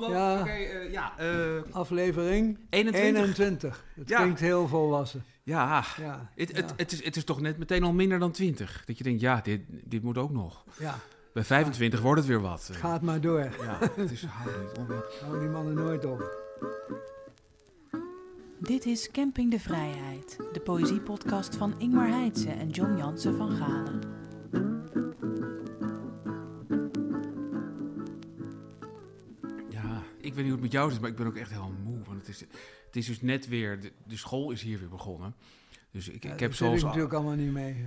Ja. Oké, eh, ja. eh, Aflevering 21. 21. Het Ja. klinkt heel volwassen. ja. Ja, Het, het, ja, het, is, het is toch net meteen al minder dan 20. Dat je denkt, ja, dit, dit moet ook nog. ja, Bij 25 wordt het weer wat. eh. gaat maar door. Ja, het is op. Hou die mannen nooit op. Dit is Camping de Vrijheid, de poëziepodcast van Ingmar Heitse en John Jansen van Galen. Ik weet niet hoe het met jou zit, maar ik ben ook echt heel moe. Want het is, het is dus net weer, de, de school is hier weer begonnen. Dus ik, Ja, ik heb dat zoals... natuurlijk allemaal niet mee.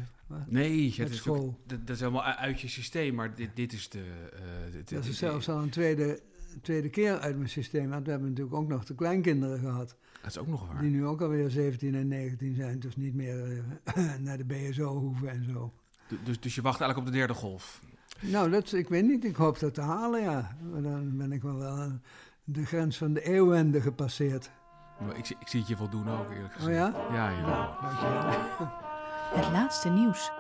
Nee, het is natuurlijk- dat, dat is helemaal uit je systeem, maar dit, dit is de... eh, dit- Dat is zelfs al een tweede, tweede keer uit mijn systeem. Want we hebben natuurlijk ook nog de kleinkinderen gehad. Dat is ook nog waar. Die nu ook alweer 17 en 19 zijn. Dus niet meer eh, naar de BSO hoeven en zo. Du- Dus, dus je wacht eigenlijk op de derde golf. Nou, dat, is- ik weet niet. Ik hoop dat te halen, ja. Maar dan ben ik wel wel aan de grens van de eeuwende gepasseerd. Maar ik, zie- ik zie het je wel doen ook, eerlijk gezegd. Oh ja? Ja, ja. Nou, dankjewel. Het laatste nieuws.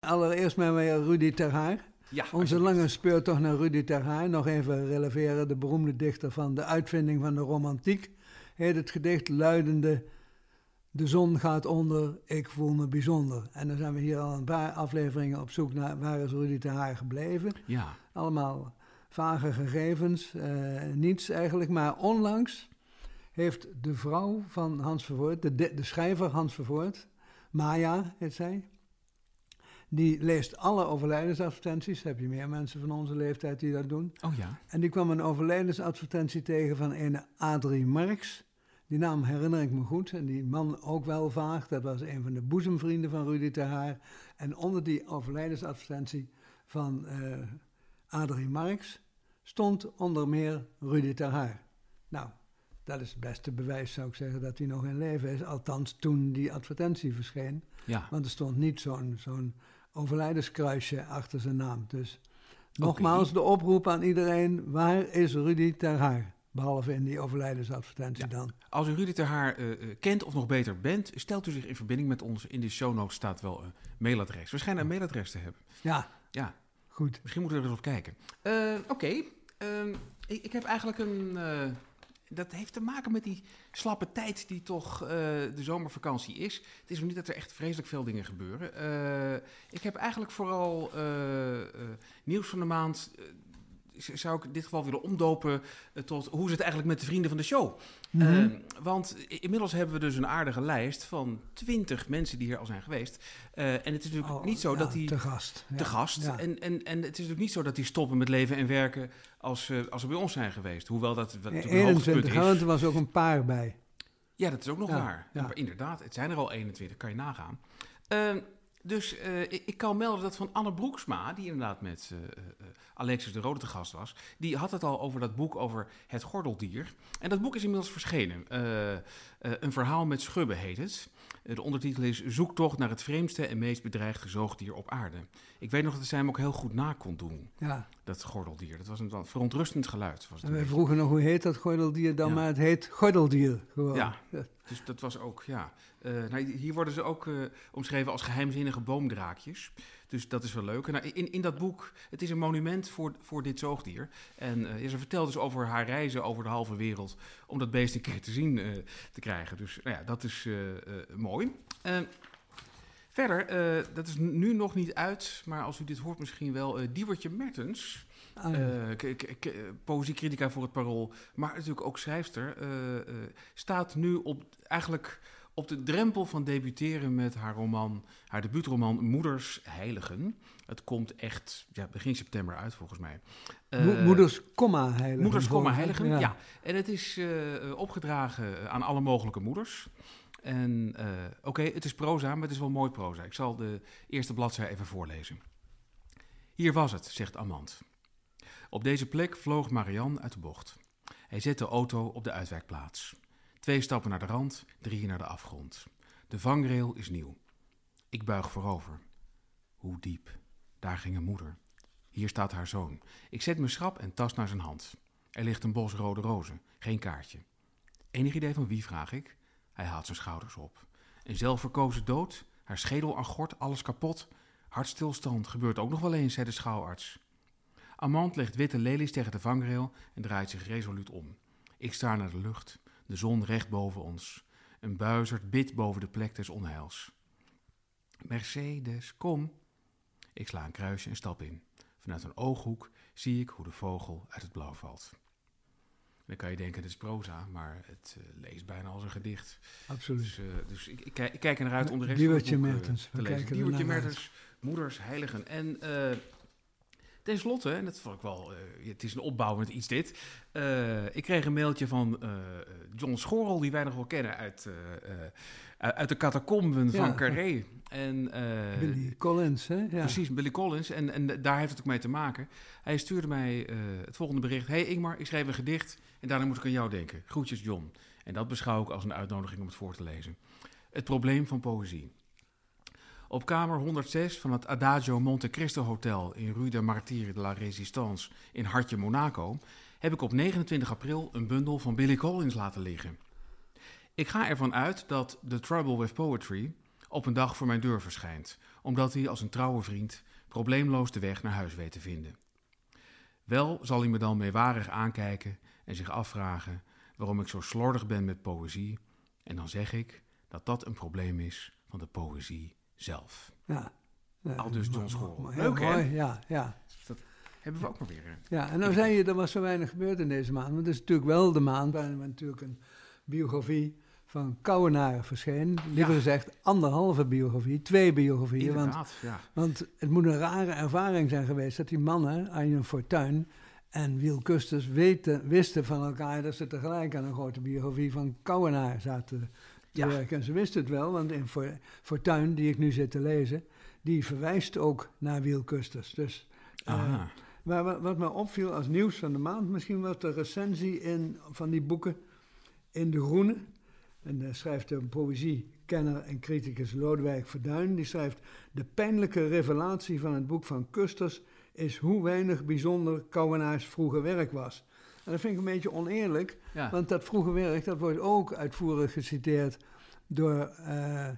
Allereerst met weer Rudy Terhaar. ja Onze lange speurtocht naar Rudy Terhaar. Nog even releveren. De beroemde dichter van de uitvinding van de romantiek. Heet het gedicht luidende... De zon gaat onder, ik voel me bijzonder. En dan zijn we hier al een paar afleveringen op zoek naar... waar is Rudy Terhaar gebleven? Ja, Allemaal vage gegevens, eh, niets eigenlijk. Maar onlangs heeft de vrouw van Hans Vervoort, de, de, de schrijver Hans Vervoort, Maya heet zij, die leest alle overlijdensadvertenties. Heb je meer mensen van onze leeftijd die dat doen? oh ja. En die kwam een overlijdensadvertentie tegen van een Adrie Marx. Die naam herinner ik me goed. En die man ook wel vaag. Dat was een van de boezemvrienden van Rudy Terhaar. En onder die overlijdensadvertentie van eh Adrie Marx stond onder meer Rudy Terhaar. Nou, dat is het beste bewijs, zou ik zeggen, dat hij nog in leven is. Althans, toen die advertentie verscheen. Ja, Want er stond niet zo'n zo'n overlijdenskruisje achter zijn naam. Dus nogmaals de oproep aan iedereen: waar is Rudy Terhaar? Behalve in die overlijdensadvertentie Ja. dan. als u Rudy ter Haar eh, eh, kent of nog beter bent, stelt u zich in verbinding met ons. In de show notes staat wel een mailadres. We schijnen een mailadres te hebben. Ja, Ja, goed. misschien moeten we er eens op kijken. Eh, Oké, ehm, ik, ik heb eigenlijk een... eh, dat heeft te maken met die slappe tijd die toch eh, de zomervakantie is. Het is nog niet dat er echt vreselijk veel dingen gebeuren. Ik heb eigenlijk vooral nieuws van de maand... zou ik in dit geval willen omdopen eh, tot hoe is het eigenlijk met de vrienden van de show? Mhm. Eh, want inmiddels hebben we dus een aardige lijst van 20 mensen die hier al zijn geweest. Eh, en het is natuurlijk Oh, niet zo ja, dat die Te gast. te ja, gast. ja. En, en, en het is natuurlijk niet zo dat die stoppen met leven en werken als, als ze bij ons zijn geweest. Hoewel dat wat natuurlijk een hoogtepunt 21, hè, is. er was ook een paar bij. Ja, dat is ook nog waar. ja. Maar inderdaad, het zijn er al 21, kan je nagaan. Dus eh, ik, kan melden dat van Anne Broeksma, die inderdaad met eh, eh, Alexis de Rode te gast was, die had het al over dat boek over het gordeldier. En dat boek is inmiddels verschenen. Een verhaal met schubben heet het. De ondertitel is Zoektocht naar het vreemdste en meest bedreigde zoogdier op aarde. Ik weet nog dat zij hem ook heel goed na kon doen, Ja. dat gordeldier. Dat was een verontrustend geluid. Was het En wij vroegen nog hoe heet dat gordeldier dan, Ja. maar het heet gordeldier gewoon. Ja. Dus dat was ook, ja. Eh, nou, hier worden ze ook eh, omschreven als geheimzinnige boomdraakjes. Dus dat is wel leuk. Nou, in, in dat boek, het is een monument voor, voor dit zoogdier. En eh, ze vertelt dus over haar reizen over de halve wereld om dat beest een keer te zien te krijgen. Dus nou ja, dat is mooi. Verder, dat is nu nog niet uit, maar als u dit hoort misschien wel, Diewertje Mertens... K- poëziecritica voor het Parool, maar natuurlijk ook schrijfster, eh, eh, staat nu op, eigenlijk op de drempel van debuteren met haar roman, haar debuutroman Moeders Heiligen. Het komt echt ja, begin september uit volgens mij. Eh, Moeders, komma, heilige. Moeders, komma, heiligen. Ja. en het is opgedragen aan alle mogelijke moeders. En oké, het is proza, maar het is wel mooi proza. Ik zal de eerste bladzij even voorlezen. Hier was het, zegt Amand. Op deze plek vloog Marianne uit de bocht. Hij zet de auto op de uitwijkplaats. Twee stappen naar de rand, drie naar de afgrond. De vangrail is nieuw. Ik buig voorover. Hoe diep? Daar ging een moeder. Hier staat haar zoon. Ik zet me schrap en tas naar zijn hand. Er ligt een bos rode rozen, geen kaartje. Enig idee van wie, vraag ik? Hij haalt zijn schouders op. Een zelfverkozen dood, haar schedel aan alles kapot. Hartstilstand gebeurt ook nog wel eens, zei de schouwarts. Amand legt witte lelies tegen de vangrail en draait zich resoluut om. Ik sta naar de lucht, de zon recht boven ons. Een buizerd bid boven de plek des onheils. Mercedes, kom. Ik sla een kruisje en stap in. Vanuit een ooghoek zie ik hoe de vogel uit het blauw valt. Dan kan je denken, het is proza, maar het uh, leest bijna als een gedicht. Absoluut. Dus, uh, dus ik, ik, ik, kijk er naar uit om de rest Diewertje het boek, Mertens. te We lezen. kijken Diewertje ernaar. Mertens, moeders, heiligen. En uh, ten slotte, en dat vond ik wel, uh, het is een opbouwend iets dit. Uh, ik kreeg een mailtje van uh, John Schorrel, die wij nog wel kennen uit, uit de catacomben Ja. van Carré. En, Billy Collins, hè? Ja. Precies, Billy Collins. En, en daar heeft het ook mee te maken. Hij stuurde mij het volgende bericht. Hey Ingmar, ik schreef een gedicht en daarna moet ik aan jou denken. Groetjes John. En dat beschouw ik als een uitnodiging om het voor te lezen. Het probleem van poëzie. Op kamer 106 van het Adagio Monte Cristo Hotel in Rue de Martyrs de la Résistance in Hartje, Monaco, heb ik op 29 april een bundel van Billy Collins laten liggen. Ik ga ervan uit dat The Trouble with Poetry op een dag voor mijn deur verschijnt, omdat hij als een trouwe vriend probleemloos de weg naar huis weet te vinden. Wel zal hij me dan meewarig aankijken en zich afvragen waarom ik zo slordig ben met poëzie, en dan zeg ik dat dat een probleem is van de poëzie zelf. Ja. Ja, Al dus John mooi, Leuk, heel hè? mooi, Ja, ja. Hebben we ook maar weer. Ja, en nou zei je, er was zo weinig gebeurd in deze maand. Want het is natuurlijk wel de maand waarin er natuurlijk een biografie van Kouwenaar verscheen. Liever gezegd, anderhalve biografie, twee biografieën. Want, Inderdaad, ja. want het moet een rare ervaring zijn geweest dat die mannen, Arjen Fortuyn en Wiel Kusters, weten, wisten van elkaar dat ze tegelijk aan een grote biografie van Kouwenaar zaten te Ja. werken. En ze wisten het wel, want in For- Fortuyn, die ik nu zit te lezen, die verwijst ook naar Wiel Kusters. Dus... eh, maar wat, wat me opviel als nieuws van de maand, misschien was de recensie in, van die boeken in De Groene. En daar schrijft een poëziekenner en criticus Lodewijk Verduin. Die schrijft, de pijnlijke revelatie van het boek van Kusters is hoe weinig bijzonder Kouwenaars vroege werk was. En dat vind ik een beetje oneerlijk, Ja. want dat vroege werk dat wordt ook uitvoerig geciteerd door eh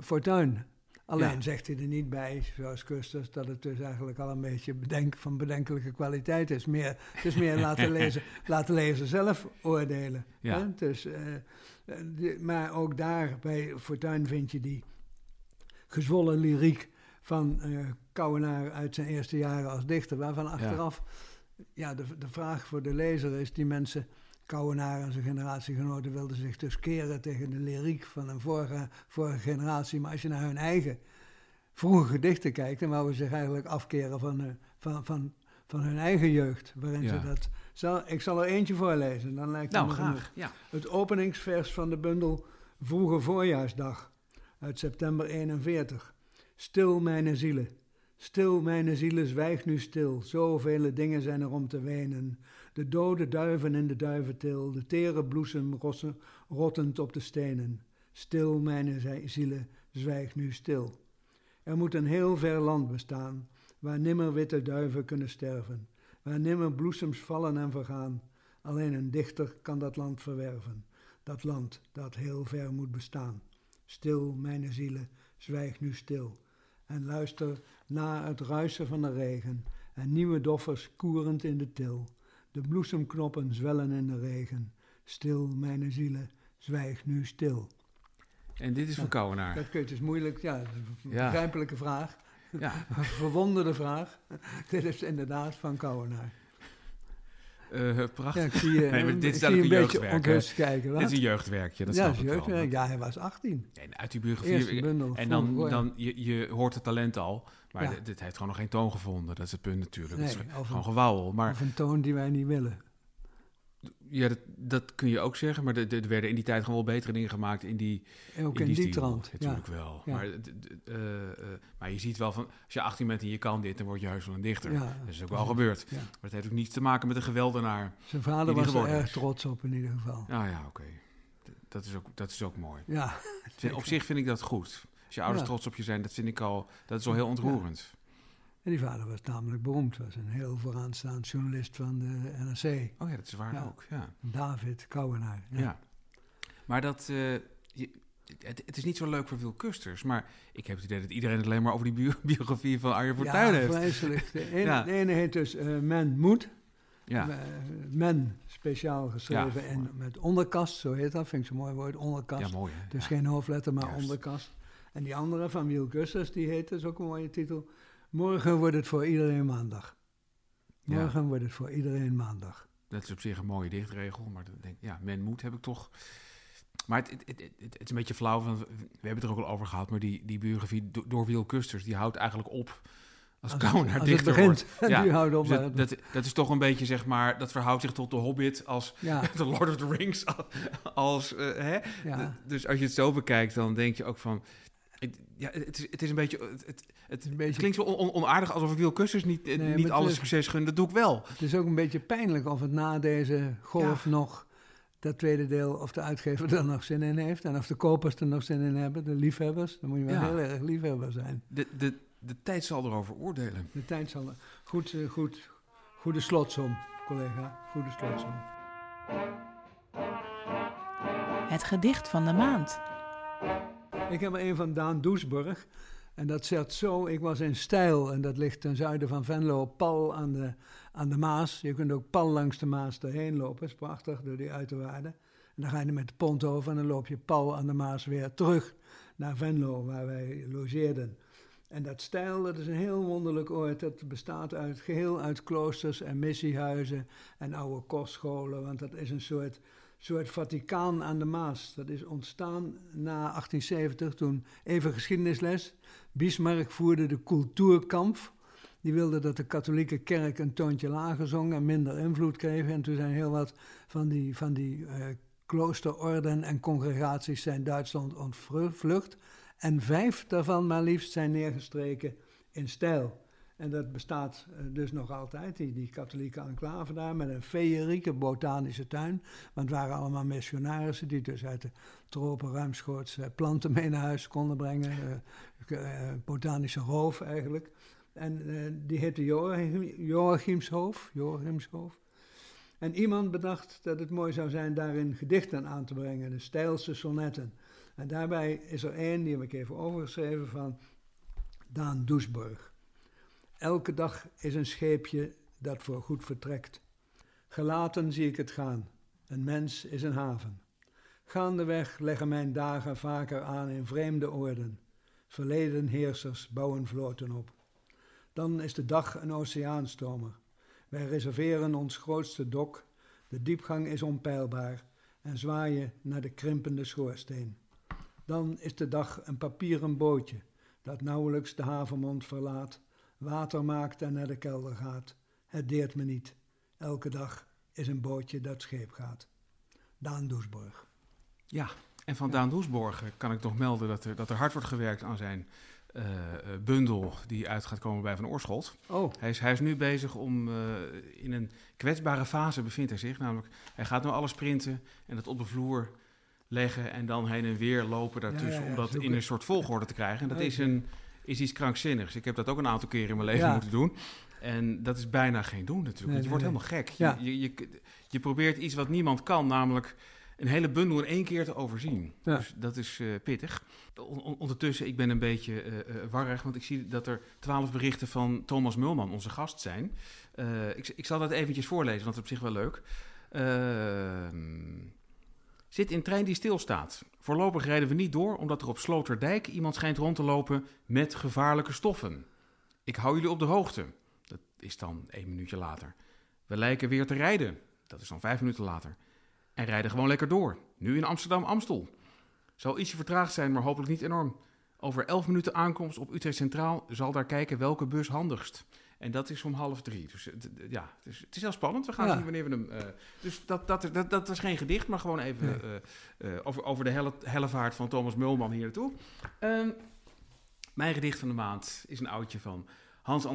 Fortuyn. Alleen Ja. zegt hij er niet bij, zoals Kusters, dat het dus eigenlijk al een beetje bedenk, van bedenkelijke kwaliteit is. Meer, het is meer laten, lezen, laten lezer zelf oordelen. Ja. Hè? Dus, eh, maar ook daar bij Fortuyn vind je die gezwollen lyriek van eh Kouwenaar uit zijn eerste jaren als dichter, waarvan achteraf ja. De, de vraag voor de lezer is, die mensen, Kouwenaar en zijn generatiegenoten wilden zich dus keren tegen de lyriek van een vorige, vorige generatie, maar als je naar hun eigen vroege gedichten kijkt, dan wouden ze zich eigenlijk afkeren van, eh, van, van, van hun eigen jeugd, waarin Ja. ze dat... Zal, ik zal er eentje voorlezen, dan lijkt het Nou, me graag. Ja. Het openingsvers van de bundel Vroege Voorjaarsdag uit september 41. Stil, mijn zielen. Stil, mijn zielen, zwijg nu stil. Zoveel dingen zijn er om te wenen. De dode duiven in de duiventil, de tere bloesem rossen, rottend op de stenen. Stil, mijn zi- zielen, zwijg nu stil. Er moet een heel ver land bestaan, waar nimmer witte duiven kunnen sterven, waar nimmer bloesems vallen en vergaan. Alleen een dichter kan dat land verwerven, dat land dat heel ver moet bestaan. Stil, mijn zielen, zwijg nu stil. En luister na het ruisen van de regen en nieuwe doffers koerend in de til. De bloesemknoppen zwellen in de regen. Stil, mijn zielen, zwijg nu stil. En dit is voor Kouwenaar. Dat kun je, het is moeilijk, ja, is een Ja. begrijpelijke vraag. Ja. Een verwonderde vraag. Dit is inderdaad van Kouwenaar. Eh, prachtig. Ja, ik zie je, Nee, maar eh, dit is ik een jeugdwerk, kijken. Dit is een jeugdwerkje, dat ja, jeugdwerk. Ja, hij was 18. Nee, uit die biografie... En dan, dan je, je hoort het talent al, maar Ja. dit, dit heeft gewoon nog geen toon gevonden. Dat is het punt natuurlijk. Nee, het is of gewoon een- gewauwel. Maar Of een toon die wij niet willen. Ja, dat, dat kun je ook zeggen. Maar er- er werden in die tijd gewoon wel betere dingen gemaakt in die, Ook in die, stijl. trant. Ja. Natuurlijk wel. Ja. Maar, eh, eh, maar je ziet wel van, als je 18 bent en je kan dit, dan word je heus wel een dichter. Ja, dat is ook wel gebeurd. Maar het heeft ook niets te maken met een geweldenaar. Zijn vader Die die was er erg trots op in ieder geval. Ja, ja, oké. Dat, is ook, dat is ook mooi. Ja, Op zich vind ik dat goed. Als je ouders trots op je zijn, dat vind ik al, dat is al heel ontroerend. En die vader was namelijk beroemd. Was een heel vooraanstaand journalist van de NRC. Oh ja, dat is waar Ja. ook. Ja. David Kouwenaar. Ja. Maar dat, eh, je, het, het is niet zo leuk voor Wil Kusters, maar ik heb het idee dat iedereen het alleen maar over die bio- biografie van Arjen Fortuyn heeft. vreselijk. De ene, Ja. de ene heet dus eh, Men Moet. Ja, Eh, Men, speciaal geschreven Ja, en met onderkast, zo heet dat. Vind ik zo'n mooi woord, onderkast. ja mooi. Hè? Dus geen hoofdletter, maar Juist. onderkast. En die andere van Wiel Kusters, die heet, is ook een mooie titel. Morgen wordt het voor iedereen maandag. Ja. Morgen wordt het voor iedereen maandag. Dat is op zich een mooie dichtregel, maar dan denk ik, ja, men moet heb ik toch. Maar het, het, het, is een beetje flauw, want we hebben het er ook al over gehad, maar die, die biografie do- door Wiel Kusters, die houdt eigenlijk op als, Als, Kouwenaar als het dichter begint, wordt. Ja, die houdt op. Dus dat, dat, dat is toch een beetje, zeg maar, dat verhoudt zich tot de Hobbit als ja, The Lord of the Rings. Als, eh, hè? ja. Dus als je het zo bekijkt, dan denk je ook van... het- ja, het is, het is een beetje... Het, het, het, een beetje- het klinkt zo on- on- onaardig alsof ik Wiel Kusters niet, eh, Nee, niet maar alle het is- succes gun. Dat doe ik wel. Het is ook een beetje pijnlijk of het na deze golf nog, dat tweede deel, of de uitgever er nog zin in heeft. En of de kopers er nog zin in hebben, de liefhebbers. Dan moet je wel Ja. heel erg liefhebber zijn. De, de, de tijd zal erover oordelen. De tijd zal... Goed, eh, goed, goede slotsom, collega. Goede slotsom. Het gedicht van de maand. Ik heb er een van Daan Doesburg. En dat zegt zo, ik was in Stijl en dat ligt ten zuiden van Venlo, pal aan de, aan de Maas. Je kunt ook pal langs de Maas erheen lopen, is prachtig, door die uiterwaarden. En dan ga je met de pont over en dan loop je pal aan de Maas weer terug naar Venlo, waar wij logeerden. En dat Stijl, dat is een heel wonderlijk oord. Dat bestaat uit, geheel uit kloosters en missiehuizen en oude kostscholen. Want dat is een soort, soort Vaticaan aan de Maas. Dat is ontstaan na 1870, toen even geschiedenisles. Bismarck voerde de cultuurkamp. Die wilde dat de katholieke kerk een toontje lager zong en minder invloed kreeg. En toen zijn heel wat van die, van die eh, kloosterorden en congregaties zijn Duitsland ontvlucht. En vijf daarvan maar liefst zijn neergestreken in stijl. En dat bestaat eh, dus nog altijd, die, die katholieke enclave daar, met een feerieke botanische tuin. Want het waren allemaal missionarissen die dus uit de tropen ruimschoots eh, planten mee naar huis konden brengen. eh, botanische roof eigenlijk. En eh, die heette Joachim, Joachimshoofd. En iemand bedacht dat het mooi zou zijn daarin gedichten aan te brengen, de stijlse sonnetten. En daarbij is er één, die heb ik even overgeschreven, van Daan Doesburg. Elke dag is een scheepje dat voor goed vertrekt. Gelaten zie ik het gaan. Een mens is een haven. Gaandeweg leggen mijn dagen vaker aan in vreemde oorden. Verleden heersers bouwen vloten op. Dan is de dag een oceaanstromer. Wij reserveren ons grootste dok. De diepgang is onpeilbaar en zwaaien naar de krimpende schoorsteen. Dan is de dag een papieren bootje dat nauwelijks de havenmond verlaat, water maakt en naar de kelder gaat. Het deert me niet. Elke dag is een bootje dat scheep gaat. Daan Doesburg. Ja, en van Daan Doesborg kan ik nog melden dat er, dat er hard wordt gewerkt aan zijn eh, eh, bundel die uit gaat komen bij Van Oorschot. Oh, Hij is, hij is nu bezig om, eh, in een kwetsbare fase bevindt hij zich. Namelijk, hij gaat nu alles printen en dat op de vloer leggen en dan heen en weer lopen daartussen Ja, ja, ja, om dat in een soort volgorde te krijgen. En dat Oké. is, een, is iets krankzinnigs. Ik heb dat ook een aantal keren in mijn leven Ja. moeten doen. En dat is bijna geen doen natuurlijk. Nee, je wordt nee, helemaal gek. Ja. Je, je, je, je probeert iets wat niemand kan, namelijk een hele bundel in één keer te overzien. Ja. Dus dat is eh, pittig. On- on- ondertussen, ik ben een beetje eh, warrig, want ik zie dat er twaalf berichten van Thomas Mulman, onze gast, zijn. Ik, ik zal dat eventjes voorlezen, want dat is op zich wel leuk. Zit in trein die stilstaat. Voorlopig rijden we niet door, omdat er op Sloterdijk iemand schijnt rond te lopen met gevaarlijke stoffen. Ik hou jullie op de hoogte. Dat is dan één minuutje later. We lijken weer te rijden. Dat is dan vijf minuten later. En rijden gewoon lekker door. Nu in Amsterdam-Amstel. Zal ietsje vertraagd zijn, maar hopelijk niet enorm. Over elf minuten aankomst op Utrecht Centraal zal daar kijken welke bus handigst. En dat is om half drie. Dus het- ja, het is, het is heel spannend. We gaan Ja. zien wanneer we hem... eh, dus dat, dat, dat, dat was geen gedicht, maar gewoon even Nee. eh, eh, over, over de helle, hellevaart van Thomas Mulman hier naartoe. Ehm, mijn gedicht van de maand is een oudje van Hans.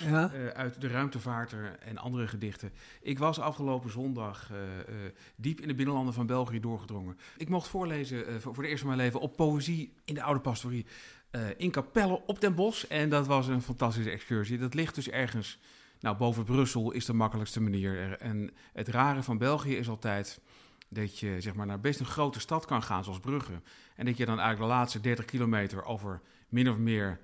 Ja. eh, uit De Ruimtevaarter en andere gedichten. Ik was afgelopen zondag eh, eh, diep in de binnenlanden van België doorgedrongen. Ik mocht voorlezen eh, voor, voor de eerste van mijn leven op poëzie in de oude pastorie eh, in Capelle op Den Bosch. En dat was een fantastische excursie. Dat ligt dus ergens, nou boven Brussel is de makkelijkste manier. Er- En het rare van België is altijd dat je zeg maar, naar best een grote stad kan gaan, zoals Brugge. En dat je dan eigenlijk de laatste 30 kilometer over min of meer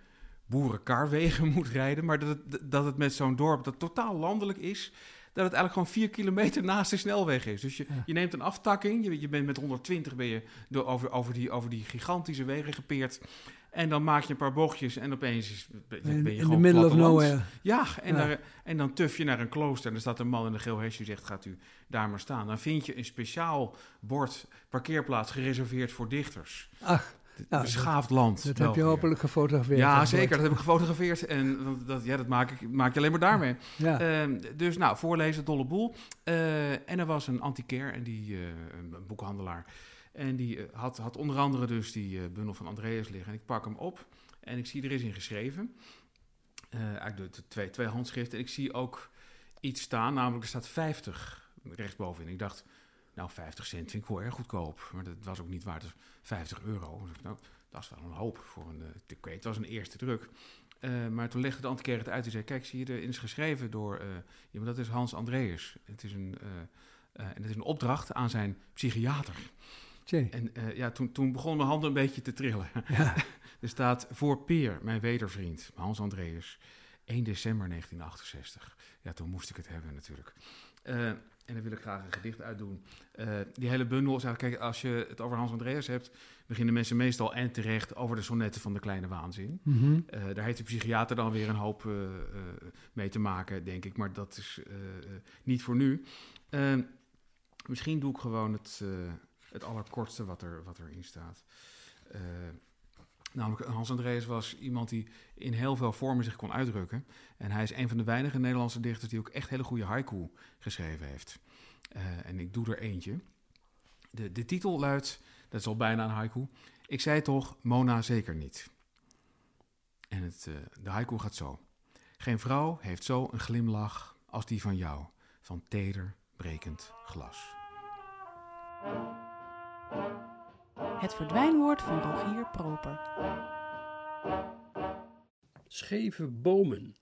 boerenkarwegen moet rijden. Maar dat het, dat het met zo'n dorp dat totaal landelijk is, dat het eigenlijk gewoon vier kilometer naast de snelweg is. Dus je, je neemt een aftakking, je, je bent met 120 ben je door, over, over, die, over die gigantische wegen gepeerd. En dan maak je een paar bochtjes en opeens is, ben je In, gewoon in the middle of nowhere. Ja, en, Ja. Daar, en dan tuf je naar een klooster en er staat een man in een geel hesje die zegt, gaat u daar maar staan. Dan vind je een speciaal bord parkeerplaats gereserveerd voor dichters. Ach, nou, Beschaafd land. dat heb je hopelijk gefotografeerd. Ja, zeker. Dat heb ik gefotografeerd. En dat, ja, dat maak, ik, maak je alleen maar daarmee. Ja. Ehm, dus nou, voorlezen, dolle boel. Eh, en er was een antiquair, en die, eh, een boekhandelaar. En die eh, had, had onder andere dus die eh, bundel van Andreas liggen. En ik pak hem op en ik zie er is in geschreven. Eh eigenlijk de, de twee, twee handschriften. En ik zie ook iets staan, namelijk er staat 50 rechtsbovenin. Ik dacht, nou 50 cent vind ik wel erg goedkoop. Maar dat was ook niet waard, dus 50 euro. Nou, dat is wel een hoop voor een... eh, ik weet, het was een eerste druk. Eh, maar toen legde de antiquair het uit en zei... Kijk, zie je, erin is geschreven door... eh iemand, dat is Hans Andreas. Het is een, eh, eh, en het is een opdracht aan zijn psychiater. En eh, ja, toen, toen begon mijn handen een beetje te trillen. Ja. er staat voor Peer, mijn wedervriend, Hans Andreas, 1 december 1968. Ja, toen moest ik het hebben natuurlijk. Eh, en dan wil ik graag een gedicht uitdoen. Eh, die hele bundel is eigenlijk, kijk, als je het over Hans Andreas hebt, beginnen mensen meestal en terecht over de sonnetten van de kleine waanzin. Mhm. Daar heeft de psychiater dan weer een hoop mee te maken, denk ik. Maar dat is niet voor nu. Misschien doe ik gewoon het, het allerkortste wat, er, wat erin staat. Eh, namelijk, Hans Andreas was iemand die in heel veel vormen zich kon uitdrukken. En hij is een van de weinige Nederlandse dichters die ook echt hele goede haiku geschreven heeft. Eh, en ik doe er eentje. De, de titel luidt, dat is al bijna een haiku. Ik zei toch, Mona zeker niet. En het, eh, de haiku gaat zo. Geen vrouw heeft zo een glimlach als die van jou, van teder, brekend glas. Het verdwijnwoord van Rogier Proper. Scheve bomen.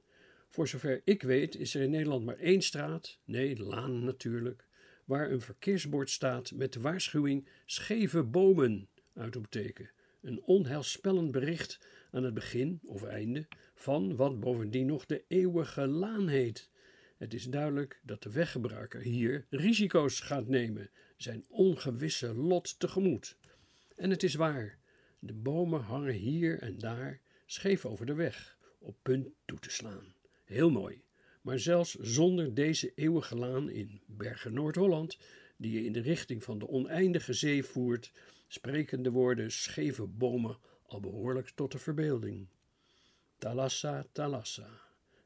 Voor zover ik weet is er in Nederland maar één straat, nee, laan natuurlijk, waar een verkeersbord staat met de waarschuwing scheve bomen, uitroepteken. Een onheilspellend bericht aan het begin of einde van wat bovendien nog de eeuwige laan heet. Het is duidelijk dat de weggebruiker hier risico's gaat nemen, zijn ongewisse lot tegemoet. En het is waar, de bomen hangen hier en daar scheef over de weg, op punt toe te slaan. Heel mooi. Maar zelfs zonder deze eeuwige laan in Bergen Noord-Holland, die je in de richting van de oneindige zee voert, spreken de woorden scheve bomen al behoorlijk tot de verbeelding. Thalassa, Thalassa.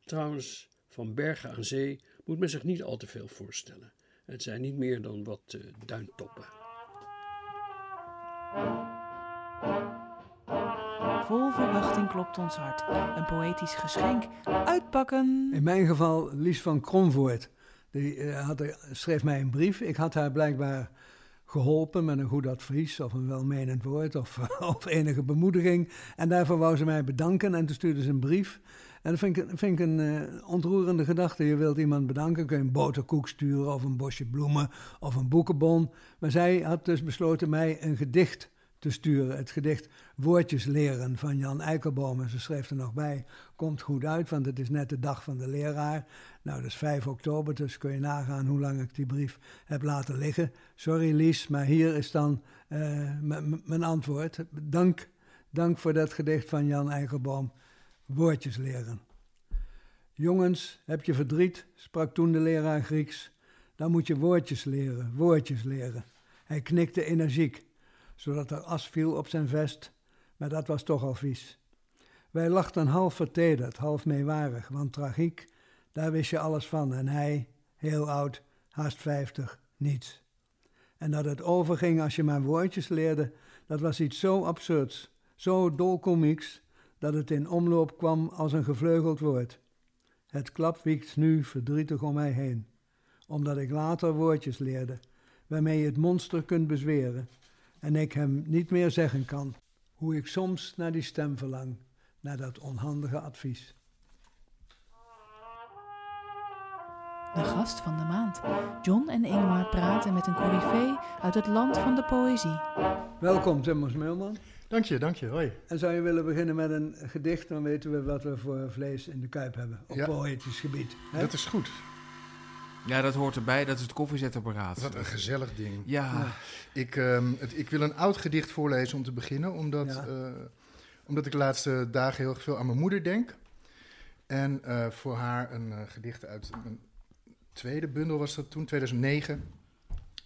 Trouwens, van Bergen aan Zee moet men zich niet al te veel voorstellen. Het zijn niet meer dan wat eh, duintoppen. Vol verwachting klopt ons hart. Een poëtisch geschenk. Uitpakken. In mijn geval Lies van Kronvoort. Die eh, had, schreef mij een brief. Ik had haar blijkbaar geholpen met een goed advies of een welmenend woord of, of enige bemoediging. En daarvoor wou ze mij bedanken en toen stuurde ze een brief. En dat vind ik, een eh, ontroerende gedachte. Je wilt iemand bedanken, kun je een boterkoek sturen of een bosje bloemen of een boekenbon. Maar zij had dus besloten mij een gedicht te sturen. Het gedicht Woordjes leren van Jan Eikelboom. En ze schreef er nog bij, komt goed uit, want het is net de dag van de leraar. Nou, dat is 5 oktober, dus kun je nagaan hoe lang ik die brief heb laten liggen. Sorry Lies, maar hier is dan eh, mijn antwoord. Dank, dank voor dat gedicht van Jan Eikelboom. Woordjes leren. Jongens, heb je verdriet, sprak toen de leraar Grieks. Dan moet je woordjes leren, woordjes leren. Hij knikte energiek, zodat er as viel op zijn vest, maar dat was toch al vies. Wij lachten half vertederd, half meewarig, want tragiek, daar wist je alles van. En hij, heel oud, haast vijftig, niets. En dat het overging als je maar woordjes leerde, dat was iets zo absurds, zo dolkomieks, dat het in omloop kwam als een gevleugeld woord. Het klap wiekt nu verdrietig om mij heen, omdat ik later woordjes leerde, waarmee je het monster kunt bezweren, en ik hem niet meer zeggen kan, hoe ik soms naar die stem verlang, naar dat onhandige advies. de gast van de maand. John en Ingmar praten met een coryfee uit het land van de poëzie. Welkom, Tim Meulman. Dank je, dank je. Hoi. En zou je willen beginnen met een gedicht, dan weten we wat we voor vlees in de kuip hebben. Op Ja. poëtisch gebied. hè? Dat is goed. Ja, dat hoort erbij. Dat is het koffiezetapparaat. Wat een gezellig ding. Ja, Ja. Ik, ehm, het, ik wil een oud gedicht voorlezen om te beginnen, omdat, Ja. eh, omdat ik de laatste dagen heel veel aan mijn moeder denk. En eh, voor haar een eh, gedicht uit een tweede bundel was dat toen, 2009.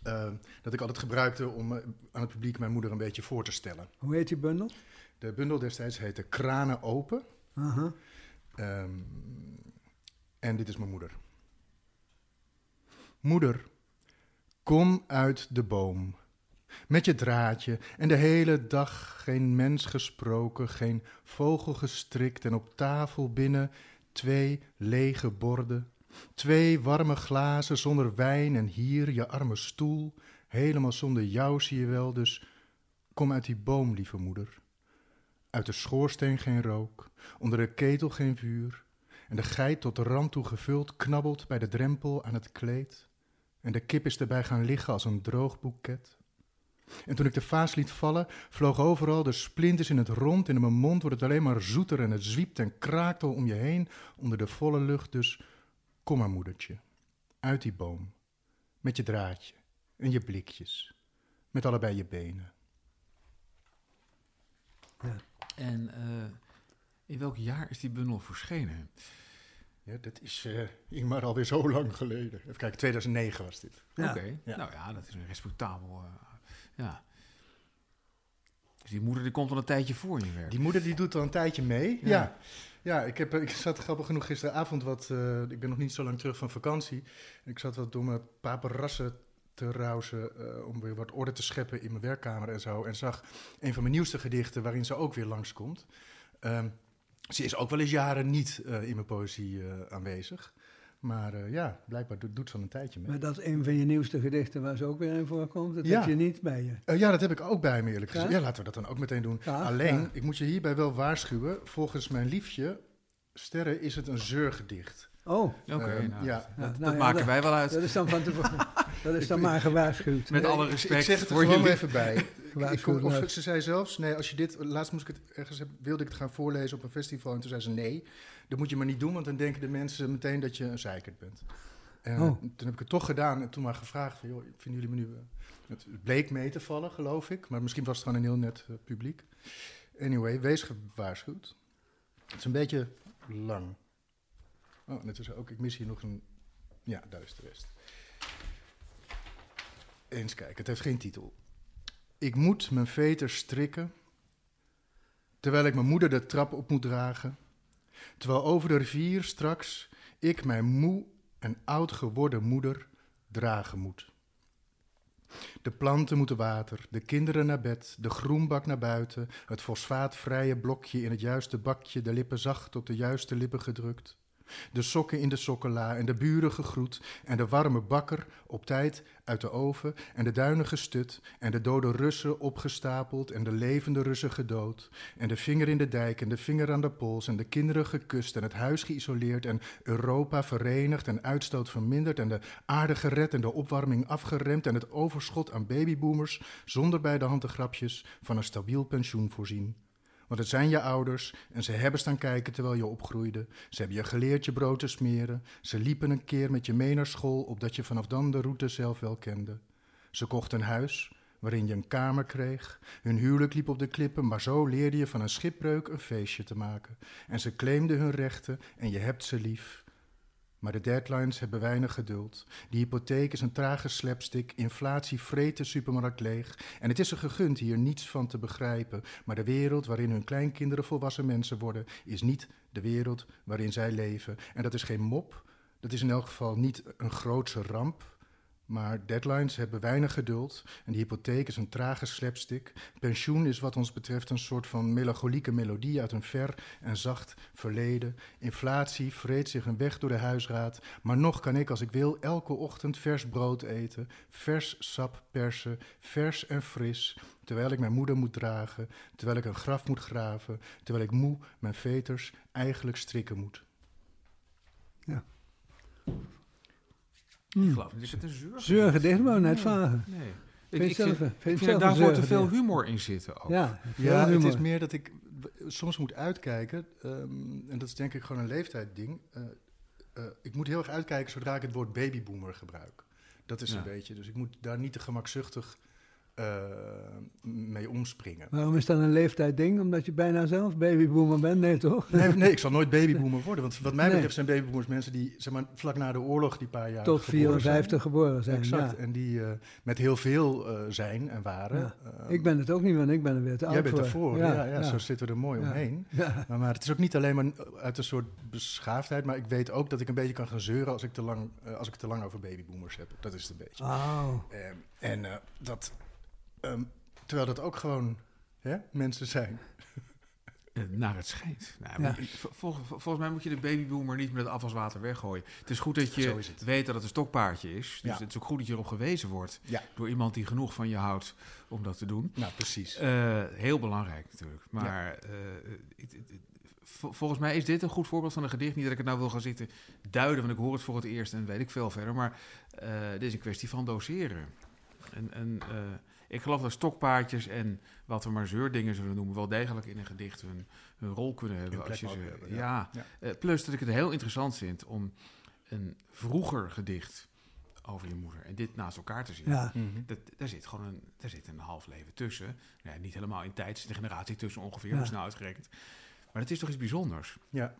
Eh, dat ik altijd gebruikte om eh, aan het publiek mijn moeder een beetje voor te stellen. Hoe heet die bundel? De bundel destijds heette Kranen Open. Ehm, en dit is mijn moeder. Moeder, kom uit de boom. Met je draadje en de hele dag geen mens gesproken, geen vogel gestrikt en op tafel binnen twee lege borden. Twee warme glazen zonder wijn en hier je arme stoel, helemaal zonder jou zie je wel, dus kom uit die boom, lieve moeder. Uit de schoorsteen geen rook, onder de ketel geen vuur. En de geit tot de rand toe gevuld knabbelt bij de drempel aan het kleed. En de kip is erbij gaan liggen als een droog boeket. En toen ik de vaas liet vallen, vloog overal de splinters in het rond. En in mijn mond wordt het alleen maar zoeter en het zwiept en kraakt al om je heen onder de volle lucht. Dus kom maar, moedertje, uit die boom. Met je draadje en je blikjes. Met allebei je benen. en eh, in welk jaar is die bundel verschenen? Ja, dat is eh Ingmar alweer zo lang geleden. Even kijken, 2009 was dit. Ja. Oké, Ja. nou ja, dat is een respectabel... eh, ja. Dus die moeder die komt al een tijdje voor je werk. Die moeder die doet al een tijdje mee. Ja. Ja, ja. ik, heb, ik zat grappig genoeg gisteravond wat... eh, ik ben nog niet zo lang terug van vakantie. Ik zat wat door mijn paparassen te rauzen... eh, om weer wat orde te scheppen in mijn werkkamer en zo. En zag een van mijn nieuwste gedichten waarin ze ook weer langskomt. Ehm ze is ook wel eens jaren niet eh, in mijn poëzie eh, aanwezig. Maar eh, ja, blijkbaar doet, doet ze al een tijdje mee. Maar dat is een van je nieuwste gedichten waar ze ook weer in voorkomt. Dat Ja. heb je niet bij je. Eh, ja, dat heb ik ook bij me eerlijk gezegd. Ja? Ja, laten we dat dan ook meteen doen. Ja, Alleen, ja. ik moet je hierbij wel waarschuwen. Volgens mijn liefje, Sterren, is het een zeurgedicht. Oh, Oké, Ehm, nou, ja. dat, Ja, dat nou ja, maken dat- wij wel uit. dat is dan van tevoren. dat is dan maar gewaarschuwd. Met Nee, alle ik- respect Ik zeg het er voor gewoon jullie. even bij. Ik of ze zei zelfs, nee, als je dit... Laatst moest ik het ergens, heb- wilde ik het gaan voorlezen op een festival. En toen zei ze, nee, dat moet je maar niet doen. Want dan denken de mensen meteen dat je een zeikert bent. En Oh. toen heb ik het toch gedaan. En toen maar gevraagd van, joh, vinden jullie me nu... eh, het bleek mee te vallen, geloof ik. Maar misschien was het gewoon een heel net eh, publiek. Anyway, wees gewaarschuwd. Het is een beetje lang. Oh, en het is ook, ik mis hier nog een... Ja, daar is de rest. Eens kijken, het heeft geen titel. Ik moet mijn veter strikken, terwijl ik mijn moeder de trap op moet dragen. Terwijl over de rivier straks ik mijn moe en oud geworden moeder dragen moet. De planten moeten water, de kinderen naar bed, de groenbak naar buiten, het fosfaatvrije blokje in het juiste bakje, de lippen zacht op de juiste lippen gedrukt. De sokken in de sokkenla en de buren gegroet en de warme bakker op tijd uit de oven en de duinen gestut en de dode Russen opgestapeld en de levende Russen gedood en de vinger in de dijk en de vinger aan de pols en de kinderen gekust en het huis geïsoleerd en Europa verenigd en uitstoot verminderd en de aarde gered en de opwarming afgeremd en het overschot aan babyboomers zonder bij de hand de grapjes van een stabiel pensioen voorzien. Want het zijn je ouders en ze hebben staan kijken terwijl je opgroeide. Ze hebben je geleerd je brood te smeren. Ze liepen een keer met je mee naar school, opdat je vanaf dan de route zelf wel kende. Ze kochten een huis waarin je een kamer kreeg. Hun huwelijk liep op de klippen, maar zo leerde je van een schipbreuk een feestje te maken. En ze claimden hun rechten en je hebt ze lief. Maar de deadlines hebben weinig geduld. Die hypotheek is een trage slapstick, inflatie vreet de supermarkt leeg. En het is er gegund hier niets van te begrijpen. Maar de wereld waarin hun kleinkinderen volwassen mensen worden, is niet de wereld waarin zij leven. En dat is geen mop, dat is in elk geval niet een grootse ramp. Maar deadlines hebben weinig geduld en die hypotheek is een trage slapstick. Pensioen is wat ons betreft een soort van melancholieke melodie uit een ver en zacht verleden. Inflatie vreet zich een weg door de huisraad, maar nog kan ik als ik wil elke ochtend vers brood eten, vers sap persen, vers en fris, terwijl ik mijn moeder moet dragen, terwijl ik een graf moet graven, terwijl ik moe mijn veters eigenlijk strikken moet. Ik geloof niet het een. Zeurgedicht, ik net Nee. vragen. Nee. Ik, ik zelf- vind, zelf daar hoort te veel humor in zitten ook. Ja, Ja, het is meer dat ik soms moet uitkijken. ehm, en dat is denk ik gewoon een leeftijdding. Eh, eh, ik moet heel erg uitkijken zodra ik het woord babyboomer gebruik. Dat is Ja. een beetje. Dus ik moet daar niet te gemakzuchtig eh, mee omspringen. Waarom is dat een leeftijdding? Omdat je bijna zelf babyboomer bent? Nee, toch? Nee, nee, ik zal nooit babyboomer worden. Want wat mij Nee. betreft zijn babyboomers mensen die zeg maar, vlak na de oorlog die paar jaar Tot geboren 54 geboren zijn. Exact. Ja. En die eh, met heel veel eh, zijn en waren. Ja. Ik ben het ook niet, want ik ben er weer te oud Jij bent voor. ervoor. Ja, ja, zo zitten we er mooi omheen. Ja. Maar, maar het is ook niet alleen maar uit een soort beschaafdheid, maar ik weet ook dat ik een beetje kan gaan zeuren als ik te lang, als ik te lang over babyboomers heb. Dat is het een beetje. Oh. En dat, ehm, terwijl dat ook gewoon hè, mensen zijn. Eh, naar het schijnt. Nou, Ja. maar vol- vol- volgens mij moet je de babyboomer niet met het afwaswater weggooien. Het is goed dat je weet dat het een stokpaardje is. Dus Ja. het is ook goed dat je erop gewezen wordt Ja. door iemand die genoeg van je houdt om dat te doen. Nou, precies. Eh, heel belangrijk natuurlijk. Maar eh, volgens mij is dit een goed voorbeeld van een gedicht. Niet dat ik het nou wil gaan zitten duiden, want ik hoor het voor het eerst en weet ik veel verder. Maar eh, dit is een kwestie van doseren. En, en eh, ik geloof dat stokpaardjes en wat we maar zeurdingen zullen noemen... wel degelijk in een gedicht hun, hun rol kunnen hebben. Als je ze, hebben, ja. ja. Eh, plus dat ik het heel interessant vind om een vroeger gedicht over je moeder... en dit naast elkaar te zien. Ja. Mhm. Dat, daar zit gewoon een, daar zit een half leven tussen. Ja, niet helemaal in tijd, zit een generatie tussen ongeveer, Ja. hoe snel uitgerekend. Maar het is toch iets bijzonders. Ja,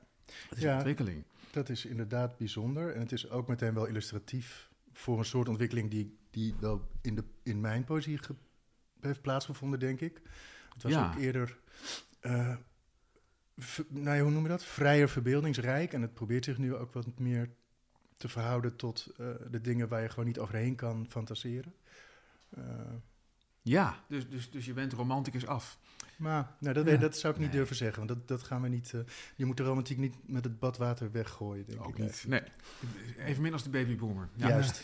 Het is Ja. een ontwikkeling. dat is inderdaad bijzonder. En het is ook meteen wel illustratief voor een soort ontwikkeling die, die wel in, de, in mijn poëzie heeft plaatsgevonden, denk ik. Het was Ja. ook eerder, v- nou ja, hoe noem je dat? Vrijer verbeeldingsrijk. En het probeert zich nu ook wat meer te verhouden tot eh, de dingen waar je gewoon niet overheen kan fantaseren. Eh, Ja, dus, dus, dus je bent romanticus af. maar nou, dat, Ja. dat zou ik niet Nee. durven zeggen, want dat, dat gaan we niet. eh, je moet de romantiek niet met het badwater weggooien, denk Ook ik. niet. Nee. Even min als de babyboomer. Ja. Juist.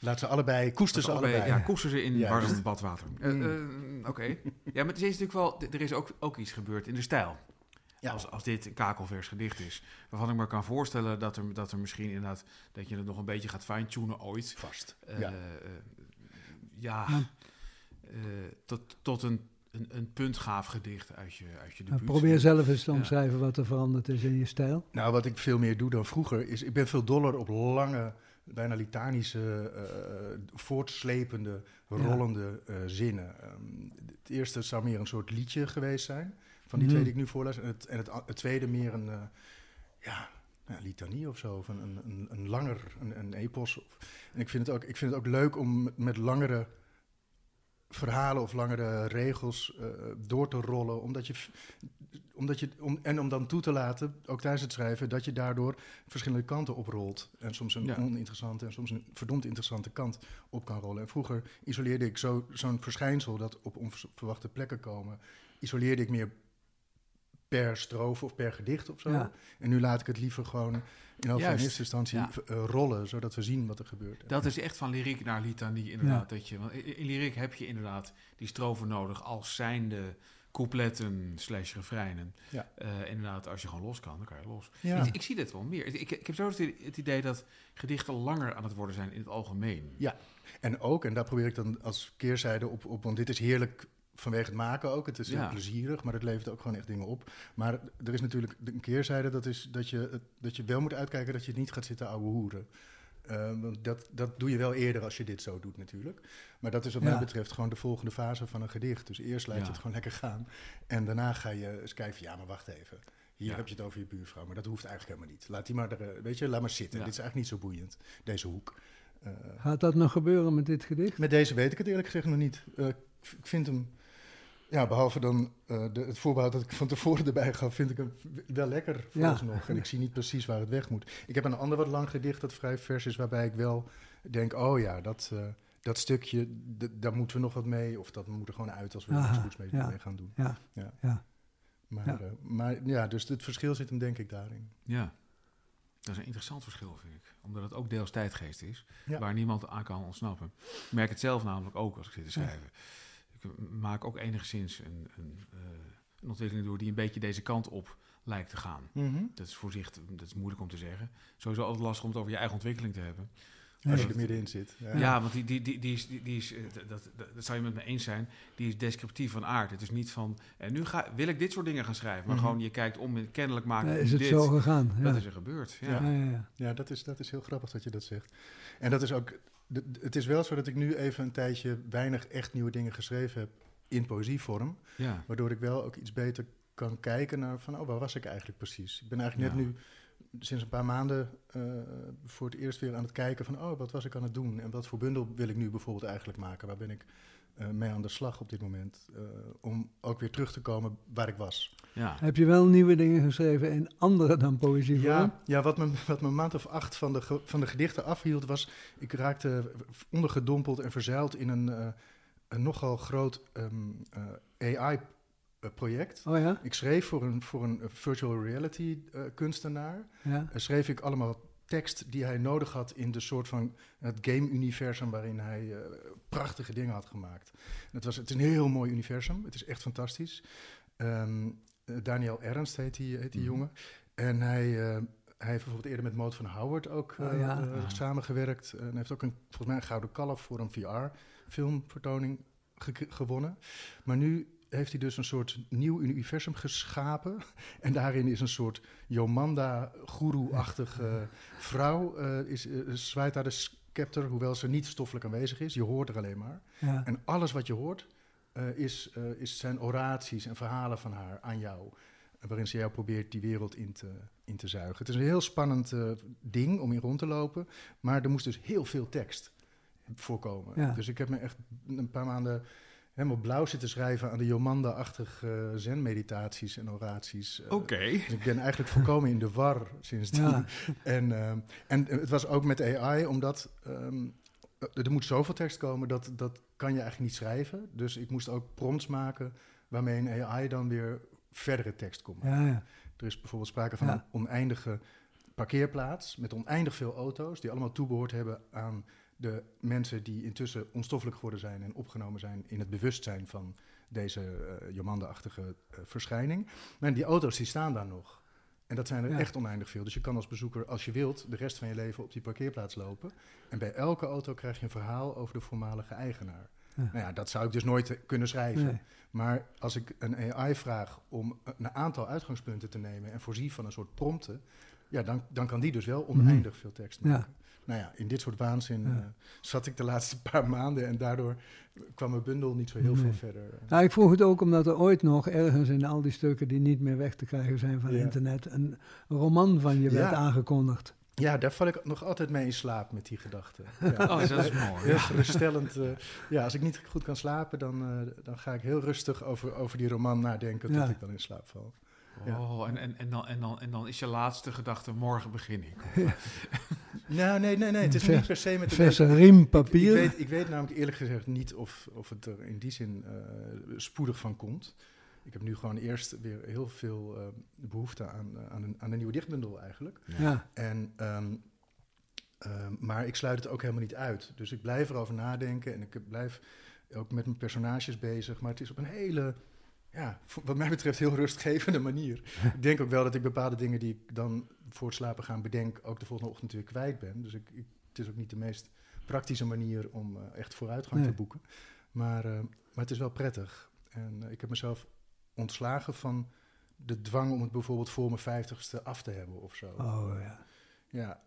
Laat ze allebei, koester ze allebei. Ja, koester ze in warm badwater. Eh, Mm. eh, Oké. Ja, maar er is natuurlijk wel, er is ook, ook iets gebeurd in de stijl. Ja. Als, als dit een kakelvers gedicht is. Waarvan ik me kan voorstellen dat er, dat er misschien inderdaad, dat je het nog een beetje gaat fine-tunen ooit. Vast. Eh, ja. eh, ja, Ja. Eh, tot, tot een, een, een puntgaaf gedicht uit je, uit je Nou, debuut. probeer zelf eens te Ja. omschrijven wat er veranderd is in je stijl. Nou, wat ik veel meer doe dan vroeger, is ik ben veel doller op lange, bijna litanische, eh, voortslepende, Ja. rollende eh, zinnen. Ehm, het eerste zou meer een soort liedje geweest zijn, van die Mhm. twee die ik nu voorlees. En het, en het, tweede meer een, eh, ja, nou, litanie of zo, of een, een, een, langer, een, een epos. Of, en ik vind, het ook, ik vind het ook leuk om met langere verhalen of langere regels eh, door te rollen, omdat je, omdat je om, en om dan toe te laten, ook tijdens het schrijven, dat je daardoor verschillende kanten oprolt. En soms een Ja. oninteressante en soms een verdomd interessante kant op kan rollen. En vroeger isoleerde ik zo, zo'n verschijnsel dat op onverwachte plekken komen, isoleerde ik meer per strofe of per gedicht of zo. Ja. En nu laat ik het liever gewoon in, eerste instantie Ja. eh, rollen, zodat we zien wat er gebeurt. Dat is echt van lyriek naar litanie inderdaad. Dat je, want in lyriek heb je inderdaad die strofen nodig als zijnde coupletten slash refreinen. Eh, inderdaad, als je gewoon los kan, dan kan je los. Ik, ik zie dit wel meer. Ik, ik heb zo het het idee dat gedichten langer aan het worden zijn in het algemeen. Ja. En ook, en daar probeer ik dan als keerzijde op, op want dit is heerlijk vanwege het maken ook. Het is heel Ja. plezierig, maar het levert ook gewoon echt dingen op. Maar er is natuurlijk een keerzijde, dat is dat je, het- dat je wel moet uitkijken dat je niet gaat zitten ouwe hoeren. Want dat, dat doe je wel eerder als je dit zo doet natuurlijk. Maar dat is wat Ja. mij betreft gewoon de volgende fase van een gedicht. Dus eerst laat Ja. je het gewoon lekker gaan. En daarna ga je eens kijken, ja maar wacht even. Hier Ja. heb je het over je buurvrouw, maar dat hoeft eigenlijk helemaal niet. Laat die maar, er, eh, weet je, laat maar zitten. Ja. Dit is eigenlijk niet zo boeiend, deze hoek. Eh, Gaat dat nog gebeuren met dit gedicht? met deze weet ik het eerlijk gezegd nog niet. Eh, ik vind hem, ja, behalve dan eh, de, het voorbehoud dat ik van tevoren erbij gaf, vind ik hem wel lekker vooralsnog. En ik zie niet precies waar het weg moet. Ik heb een ander wat lang gedicht dat vrij vers is, waarbij ik wel denk, oh ja, dat, eh, dat stukje, d- daar moeten we nog wat mee. Of dat moet er gewoon uit als we er iets goeds mee, ja. mee gaan doen. Ja, Ja. ja. Maar Ja. ja. maar ja, dus het verschil zit hem denk ik daarin. Ja. Dat is een interessant verschil, vind ik. Omdat het ook deels tijdgeest is, Ja. waar niemand aan kan ontsnappen. Ik merk het zelf namelijk ook als ik zit te schrijven. Ik maak ook enigszins een, een, eh, een ontwikkeling door die een beetje deze kant op lijkt te gaan. Mhm. Dat is voorzichtig, dat is moeilijk om te zeggen. Sowieso altijd lastig om het over je eigen ontwikkeling te hebben. als je er middenin zit. Ja. Ja, want die, die, die, die is, die, die is eh, dat, dat, dat zou je met me eens zijn, die is descriptief van aard. Het is niet van, en nu ga, wil ik dit soort dingen gaan schrijven. Maar Mhm. gewoon, je kijkt om en kennelijk maken Ja, is het dit. zo gegaan? Ja. Dat is er gebeurd, ja. Ja, ja, ja. Ja, dat is, dat is heel grappig dat je dat zegt. En dat is ook. De- Het is wel zo dat ik nu even een tijdje weinig echt nieuwe dingen geschreven heb in poëzievorm. ja. Waardoor ik wel ook iets beter kan kijken naar van, oh, waar was ik eigenlijk precies? Ik ben eigenlijk net Ja. nu sinds een paar maanden eh, voor het eerst weer aan het kijken van, oh, wat was ik aan het doen? En wat voor bundel wil ik nu bijvoorbeeld eigenlijk maken? Waar ben ik mee aan de slag op dit moment? Eh, om ook weer terug te komen waar ik was. ja. Heb je wel nieuwe dingen geschreven in andere dan poëzie? Ja, ja wat, me, wat me een maand of acht van de, ge- van de gedichten afhield was... ik raakte ondergedompeld en verzeild in een, eh, een nogal groot AI-project. Oh ja? Ik schreef voor een, voor een virtual reality eh, kunstenaar... Ja. eh, schreef ik allemaal tekst die hij nodig had in de soort van het game-universum waarin hij eh, prachtige dingen had gemaakt. En het, was, het is een heel mooi universum, het is echt fantastisch. Ehm, eh, Daniel Ernst heet die, heet die Mhm. jongen. En hij, eh, hij heeft bijvoorbeeld eerder met Moot van Howard ook Oh, ja. samengewerkt. En hij heeft ook een, volgens mij een Gouden Kalf voor een VR-filmvertoning ge- gewonnen. Maar nu heeft hij dus een soort nieuw universum geschapen. En daarin is een soort Jomanda-goeroe-achtige vrouw. eh, is, eh, zwaait daar de scepter, hoewel ze niet stoffelijk aanwezig is. Je hoort er alleen maar. ja. En alles wat je hoort eh, is, eh, is zijn oraties en verhalen van haar aan jou. eh, Waarin ze jou probeert die wereld in te, in te zuigen. Het is een heel spannend eh, ding om in rond te lopen. Maar er moest dus heel veel tekst voorkomen. Ja. Dus ik heb me echt een paar maanden helemaal blauw zitten schrijven aan de Jomanda-achtige zen-meditaties en oraties. eh, Oké. dus ik ben eigenlijk volkomen in de war sindsdien. Ja. En, ehm, en het was ook met AI, omdat ehm, er moet zoveel tekst komen, dat, dat kan je eigenlijk niet schrijven. Dus ik moest ook prompts maken waarmee een AI dan weer verdere tekst komt. Ja, ja. Er is bijvoorbeeld sprake van Ja. een oneindige parkeerplaats met oneindig veel auto's die allemaal toebehoord hebben aan de mensen die intussen onstoffelijk geworden zijn en opgenomen zijn in het bewustzijn van deze eh Jomanda-achtige eh, verschijning. Maar die auto's die staan daar nog. En dat zijn er Ja. echt oneindig veel. Dus je kan als bezoeker, als je wilt, de rest van je leven op die parkeerplaats lopen. En bij elke auto krijg je een verhaal over de voormalige eigenaar. Ja. Nou ja, dat zou ik dus nooit eh, kunnen schrijven. Nee. Maar als ik een AI vraag om een aantal uitgangspunten te nemen en voorzie van een soort prompten, ja, dan, dan kan die dus wel oneindig veel tekst Mhm. Ja. Nou ja, in dit soort waanzin Ja. eh, zat ik de laatste paar maanden en daardoor kwam mijn bundel niet zo heel Nee. veel verder. Nou, ik vroeg het ook omdat er ooit nog ergens in al die stukken die niet meer weg te krijgen zijn van Ja. internet, een roman van je werd Ja. aangekondigd. Ja, daar val ik nog altijd mee in slaap met die gedachten. Ja. Oh, dat is mooi. Heel geruststellend. eh, ja, als ik niet goed kan slapen, dan, eh, dan ga ik heel rustig over, over die roman nadenken tot Ja. ik dan in slaap val. Ja. Oh, en, en, en, dan, en, dan, en dan is je laatste gedachte, morgen begin ik. Nou, nee, nee, nee. Het is Vers- niet per se met de Verse riem Ik papier. weet, ik weet namelijk eerlijk gezegd niet of, of het er in die zin eh, spoedig van komt. Ik heb nu gewoon eerst weer heel veel eh, behoefte aan, eh, aan, een, aan een nieuwe dichtbundel eigenlijk. Ja, En, ehm, ehm, maar ik sluit het ook helemaal niet uit. Dus ik blijf erover nadenken en ik blijf ook met mijn personages bezig. Maar het is op een hele, ja, wat mij betreft heel rustgevende manier. ik denk ook wel dat ik bepaalde dingen die ik dan voor het slapen gaan bedenk... ook de volgende ochtend weer kwijt ben. Dus ik, ik, het is ook niet de meest praktische manier om eh, echt vooruitgang Nee. te boeken. Maar, eh, maar het is wel prettig. En eh, ik heb mezelf ontslagen van de dwang om het bijvoorbeeld voor mijn vijftigste af te hebben of zo. oh ja. Ja.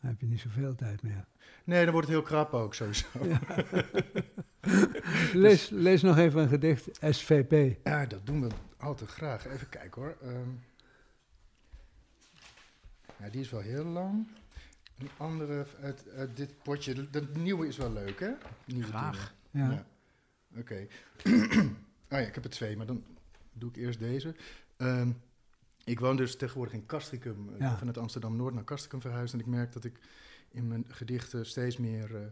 Dan heb je niet zoveel tijd meer. Nee, dan wordt het heel krap ook sowieso. Ja, Lees, lees nog even een gedicht, SVP. dat doen we al te graag. Even kijken hoor. Ehm, ja, die is wel heel lang. Een andere uit, uit dit potje. De, de nieuwe is wel leuk, hè? Nieuwe Graag. Ja. Ja. Oké. oh ja, ik heb er twee, maar dan doe ik eerst deze. Ehm, ik woon dus tegenwoordig in Castricum. Ik Ja. ben vanuit Amsterdam-Noord naar Castricum verhuisd. En ik merk dat ik in mijn gedichten steeds meer eh,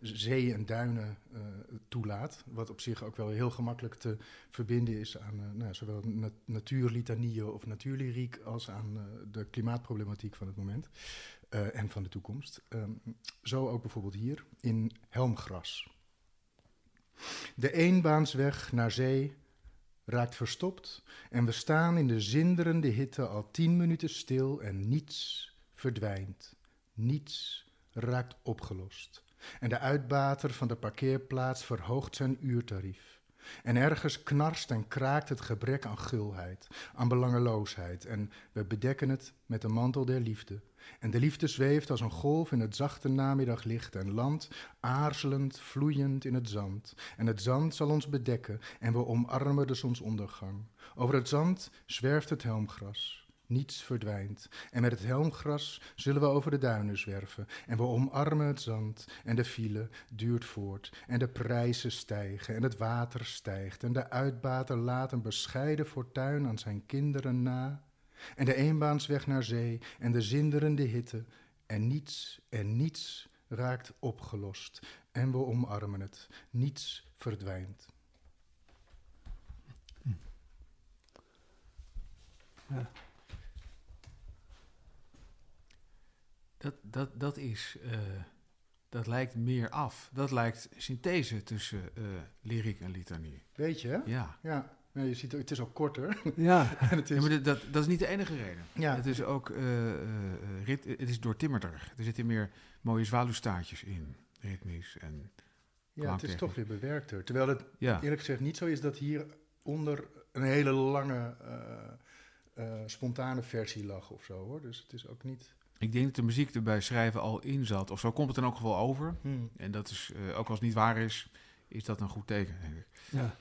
zee en duinen eh, toelaat. Wat op zich ook wel heel gemakkelijk te verbinden is aan eh, nou, zowel na natuurlitanieën of natuurlyriek... als aan eh, de klimaatproblematiek van het moment en van de toekomst. Ehm, zo ook bijvoorbeeld hier in Helmgras. De eenbaansweg naar zee raakt verstopt en we staan in de zinderende hitte al tien minuten stil en niets verdwijnt. Niets raakt opgelost. En de uitbater van de parkeerplaats verhoogt zijn uurtarief. En ergens knarst en kraakt het gebrek aan gulheid, aan belangeloosheid. En we bedekken het met de mantel der liefde. En de liefde zweeft als een golf in het zachte namiddaglicht en landt, aarzelend, vloeiend in het zand. En het zand zal ons bedekken en we omarmen de zonsondergang. Over het zand zwerft het helmgras. Niets verdwijnt. En met het helmgras zullen we over de duinen zwerven. En we omarmen het zand. En de file duurt voort. En de prijzen stijgen. En het water stijgt. En de uitbater laat een bescheiden fortuin aan zijn kinderen na. En de eenbaansweg naar zee. En de zinderende hitte. En niets en niets raakt opgelost. En we omarmen het. Niets verdwijnt. Ja. Dat, dat, dat is, eh, dat lijkt meer af. Dat lijkt synthese tussen eh lyriek en litanie. Weet je, hè? Ja. Ja. Nee, je ziet, het is ook korter. Ja, en het Ja, is, maar dat, dat, is niet de enige reden. ja, Het is ook eh, eh, eh, rit, het is doortimmerder. Er zitten meer mooie zwaluwstaartjes in, ritmisch. En, ja, het is toch weer bewerkter. Terwijl het ja. eerlijk gezegd niet zo is dat hieronder een hele lange, eh, eh, spontane versie lag of zo hoor. Dus het is ook niet. Ik denk dat de muziek erbij schrijven al in zat. Of zo komt het in elk geval over. Hmm. En dat is, eh, ook als het niet waar is, is dat een goed teken, denk ik. ja.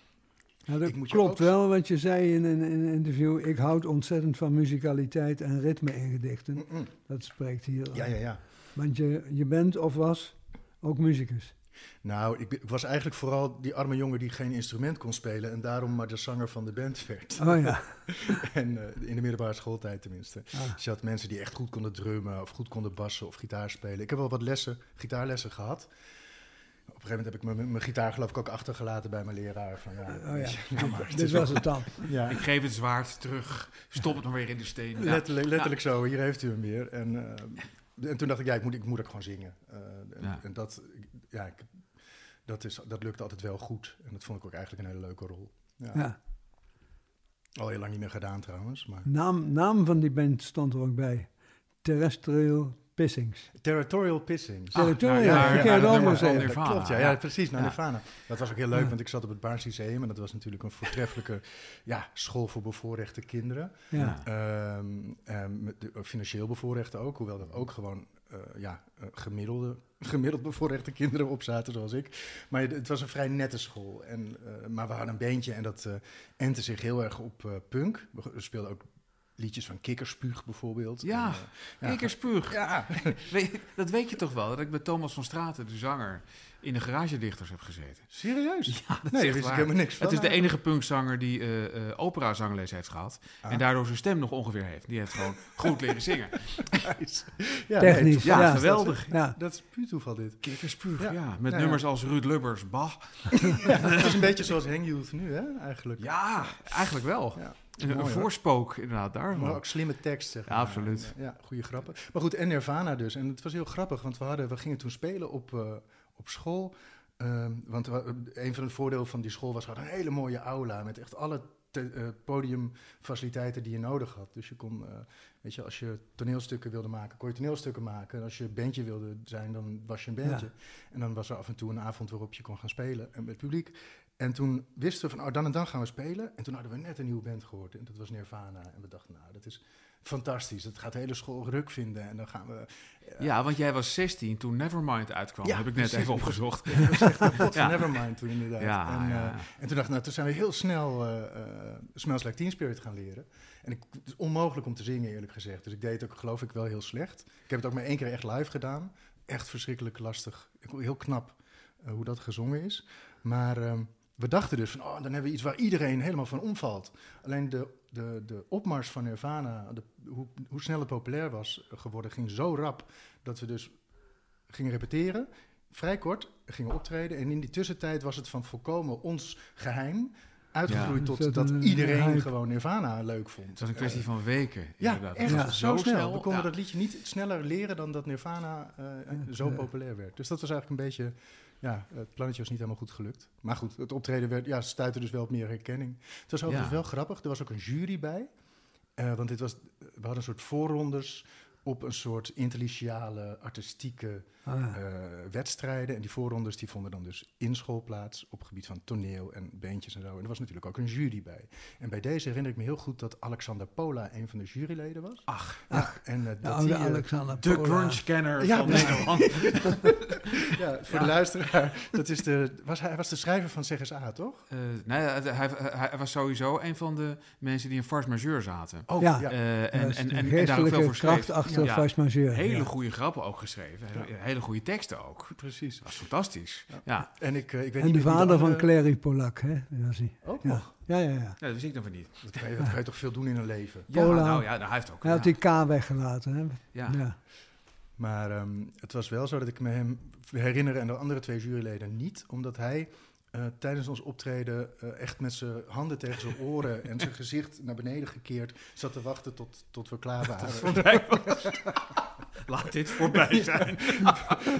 Nou, dat Ik klopt ook- wel wat je zei in een, in een interview. Ik houd ontzettend van muzikaliteit en ritme in gedichten. Dat spreekt hier. Ja, ja, ja. Want je, je bent of was ook muzikus. Nou, ik, ik was eigenlijk vooral die arme jongen die geen instrument kon spelen en daarom maar de zanger van de band werd. Oh ja. en eh, in de middelbare schooltijd tenminste. Ah, Dus je had mensen die echt goed konden drummen of goed konden bassen of gitaar spelen. Ik heb wel wat lessen, gitaarlessen gehad. Op een gegeven moment heb ik mijn, mijn gitaar geloof ik ook achtergelaten bij mijn leraar. Van, ja, oh ja. je, nou maar, het Dit is was wel- het dan. Ja, Ik geef het zwaard terug, stop het maar weer in de steen. Ja. letterlijk, letterlijk zo, hier heeft u hem weer. En, eh, en toen dacht ik, ja, ik moet, ik moet ook gewoon zingen. Eh, en, Ja. en dat, ja, ik, dat, is, dat lukt altijd wel goed. En dat vond ik ook eigenlijk een hele leuke rol. Ja. Ja. Al heel lang niet meer gedaan trouwens. Maar. Naam, naam van die band stond er ook bij. Terrestrial Pissings. Territorial Pissing. Ah, Territorial, dat allemaal nummer van zeggen. Nirvana, Klopt, ja, precies, naar Ja. Nirvana. Dat was ook heel leuk, Ja. want ik zat op het Baars Lyceum en dat was natuurlijk een voortreffelijke ja, school voor bevoorrechte kinderen. Ja. Ehm, ehm, met de- financieel bevoorrechte ook, hoewel er ook gewoon eh, ja, eh, gemiddelde, gemiddeld bevoorrechte kinderen op zaten, zoals ik. Maar het was een vrij nette school. En, eh, maar we hadden een beentje en dat eh entte zich heel erg op eh, punk. We speelden ook liedjes van Kikkerspuug bijvoorbeeld. Ja, En, ja, Kikkerspuug. Ja, Weet- dat weet je toch wel, dat ik met Thomas van Straten, de zanger, in de garagedichters heb gezeten. serieus? Ja, dat nee, is wist ik helemaal niks van. Het is de enige punkzanger die eh eh opera-zangles heeft gehad. Ah. En daardoor zijn stem nog ongeveer heeft. Die heeft gewoon goed leren zingen. Ja, Technisch, Ja, Ja, is dat- geweldig. Ja. Dat is puur toeval dit. Kikkerspuug, Ja. ja. Met Ja, nummers als Ruud Lubbers, Bach. Ja, het is een beetje zoals Hang Youth nu, hè, eigenlijk. Ja, eigenlijk wel. Ja, Een, een mooi, hoor. voorspook inderdaad Maar daarvan. ook slimme tekst, zeg Ja, maar. absoluut. En, eh, ja, goede grappen. Maar goed, en Nirvana dus. En het was heel grappig, want we, hadden, we gingen toen spelen op, eh, op school. Ehm, want we- een van de voordelen van die school was, we hadden een hele mooie aula met echt alle te- eh, podiumfaciliteiten die je nodig had. Dus je kon, eh, weet je, als je toneelstukken wilde maken, kon je toneelstukken maken. En als je bandje wilde zijn, dan was je een bandje. En dan was er af en toe een avond waarop je kon gaan spelen en met publiek. En toen wisten we van, oh, dan en dan gaan we spelen. En toen hadden we net een nieuwe band gehoord. En dat was Nirvana. En we dachten, nou, dat is fantastisch. Dat gaat de hele school ruk vinden. En dan gaan we... eh, Ja, want jij was 16 toen Nevermind uitkwam. Ja, heb ik net precies. even opgezocht. dat was echt Ja. Nevermind toen inderdaad. Ja, en, eh, ja. en toen dacht ik, nou, toen zijn we heel snel eh Smells Like Teen Spirit gaan leren. En ik, het is onmogelijk om te zingen, eerlijk gezegd. Dus ik deed het ook, geloof ik, wel heel slecht. Ik heb het ook maar één keer echt live gedaan. Echt verschrikkelijk lastig. Ik, heel knap hoe dat gezongen is. Maar ehm, we dachten dus van, oh, dan hebben we iets waar iedereen helemaal van omvalt. Alleen de, de, de opmars van Nirvana, de, hoe, hoe snel het populair was geworden, ging zo rap dat we dus gingen repeteren. Vrij kort, gingen optreden. En in die tussentijd was het van volkomen ons geheim uitgegroeid Ja. tot dat dat een iedereen hype. gewoon Nirvana leuk vond. Het was een kwestie Eh, van weken. ja, inderdaad. echt Ja. was zo snel. We konden ja. dat liedje niet sneller leren dan dat Nirvana eh, zo populair werd. Dus dat was eigenlijk een beetje... Ja, het plannetje was niet helemaal goed gelukt. Maar goed, het optreden werd, ja, stuitte dus wel op meer herkenning. Het was overigens Ja. wel grappig. Er was ook een jury bij. Eh, want dit was, we hadden een soort voorrondes op een soort intelligente, artistieke Ah, eh, wedstrijden. En die voorrondes die vonden dan dus in school plaats op het gebied van toneel en beentjes en zo. En er was natuurlijk ook een jury bij. En bij deze herinner ik me heel goed dat Alexander Pola een van de juryleden was. Ach, Ja, en uh, de dat oude die, eh, Alexander de Pola. grunge-kenner Ja, van. Nederland. ja, voor de luisteraar, dat is de, was, hij was de schrijver van CSA, toch? Eh, nee, hij, hij, hij was sowieso een van de mensen die in force majeure zaten. Oh, Ja. ja. Eh, En, en, en, en, en daar ook veel voor schreef. Ja. Vice Majeur. Hele ja. goede grappen ook geschreven. Hele, hele goede teksten ook. precies. Dat was fantastisch. Ja. Ja, En ik, eh, ik weet En niet de vader van andere- Clary Polak, hè? was hij. Ook Ja. nog. Ja, ja, ja. Ja, dat wist ik dan weer niet. Dat kan, je, dat kan je toch veel doen in een leven. Ja, Pola. nou ja, nou, hij heeft ook. Hij had die K weggelaten, hè? Ja. Ja. Maar ehm, het was wel zo dat ik me hem herinner en de andere twee juryleden niet, omdat hij eh, tijdens ons optreden eh, echt met zijn handen tegen zijn oren en zijn gezicht naar beneden gekeerd zat te wachten tot, tot we klaar waren. Laat dit voorbij zijn.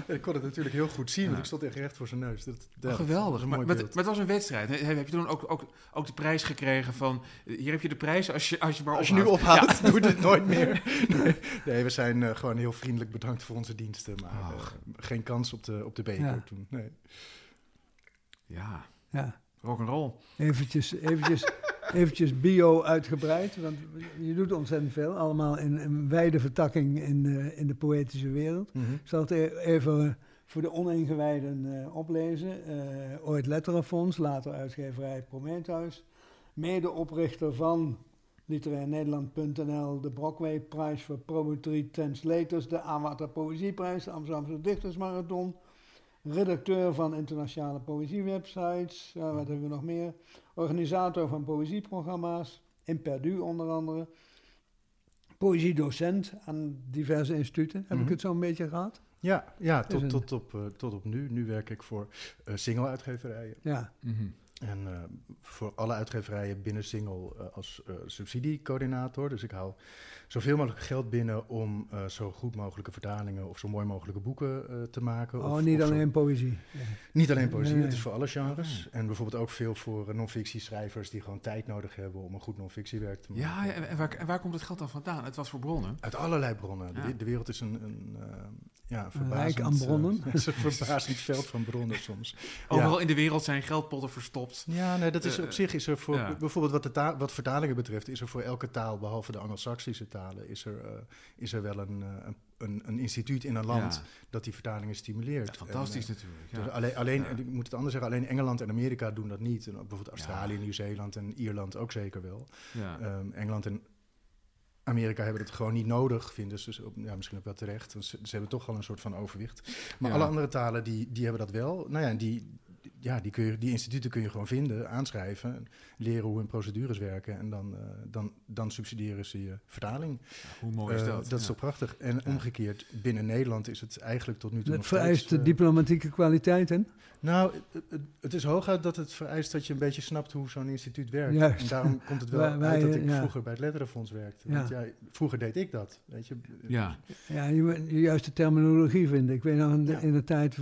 ik kon het natuurlijk heel goed zien, want ik stond echt recht voor zijn neus. Dat, Oh, geweldig. was een Maar, mooi maar, beeld. maar het was een wedstrijd. He- Heb je toen ook, ook, ook de prijs gekregen van... Hier heb je de prijs als je, als je maar Als je nu ophoudt. doe dit nooit meer. Nee, nee, we zijn eh, gewoon heel vriendelijk bedankt voor onze diensten, maar geen kans op de, op de beker Ja. toen. Nee. Ja, ja. rock'n'roll. Eventjes, eventjes, eventjes bio uitgebreid, want je doet ontzettend veel. Allemaal in een wijde vertakking in, de- in de poëtische wereld. Mhm. Ik zal het e- even voor de oningewijden eh, oplezen. Eh, ooit Letterenfonds, later uitgeverij Prometheus. Medeoprichter van literairnederland.nl, de Brockway-prijs voor Poetry Translators, de Awata Poëzieprijs, de Amsterdamse Dichtersmarathon. Redacteur van internationale poëziewebsites. Wat hebben we nog meer? Organisator van poëzieprogramma's, in Perdu onder andere. Poëziedocent aan diverse instituten. Heb Mhm. ik het zo een beetje gehad? Ja, ja tot, een- tot, op, eh, tot op nu. Nu werk ik voor eh single-uitgeverijen. Ja. Mhm. En eh, voor alle uitgeverijen binnen Single eh, als eh, subsidiecoördinator. Dus ik haal zoveel mogelijk geld binnen om eh, zo goed mogelijke vertalingen of zo mooi mogelijke boeken eh, te maken. Oh, of, niet of zo- alleen poëzie. Ja. Niet alleen poëzie, Nee. het is voor alle genres. En bijvoorbeeld ook veel voor uh, non-fictieschrijvers die gewoon tijd nodig hebben om een goed non-fictiewerk te maken. Ja, ja, en, waar, en waar komt het geld dan vandaan? Het was voor bronnen. Uit allerlei bronnen. Ja. De, de wereld is een, een, eh, ja, verbazend, rijk aan bronnen. het is een verbazend veld van bronnen soms. Overal in de wereld zijn geldpotten verstopt. Ja, nee, dat is Eh, op zich is er voor ja. bijvoorbeeld wat, de taal, wat vertalingen betreft, is er voor elke taal, behalve de Anglo-Saxische talen, is er, eh, is er wel een, eh, een, een, een instituut in een land Ja. dat die vertalingen stimuleert. Fantastisch En, eh, natuurlijk. dus alleen, alleen ik moet het anders zeggen, alleen Engeland en Amerika doen dat niet. En ook bijvoorbeeld Australië, Nieuw-Zeeland en Ierland ook zeker wel. Ja. Ehm, Engeland en Amerika hebben het gewoon niet nodig, vinden ze. Dus op- ja, misschien ook wel terecht. Ze, ze hebben toch al een soort van overwicht. Maar Ja. alle andere talen, die, die hebben dat wel. Nou ja, die, ja, die, kun je, die instituten kun je gewoon vinden, aanschrijven, leren hoe hun procedures werken. En dan, eh, dan, dan subsidiëren ze je vertaling. Hoe mooi is Eh, dat? is Ja. toch prachtig. En Ja. omgekeerd, binnen Nederland is het eigenlijk tot nu toe Het nog vereist steeds, eh, diplomatieke kwaliteiten. nou, het, is hooguit dat het vereist dat je een beetje snapt hoe zo'n instituut werkt. Juist. En daarom komt het wel Wij- wij, uit dat ik ja. vroeger bij het Letterenfonds werkte. Ja. Want ja, vroeger deed ik dat, weet je. Ja. Ja, je moet de juiste terminologie vinden. Ik weet nog in de, Ja. in de tijd,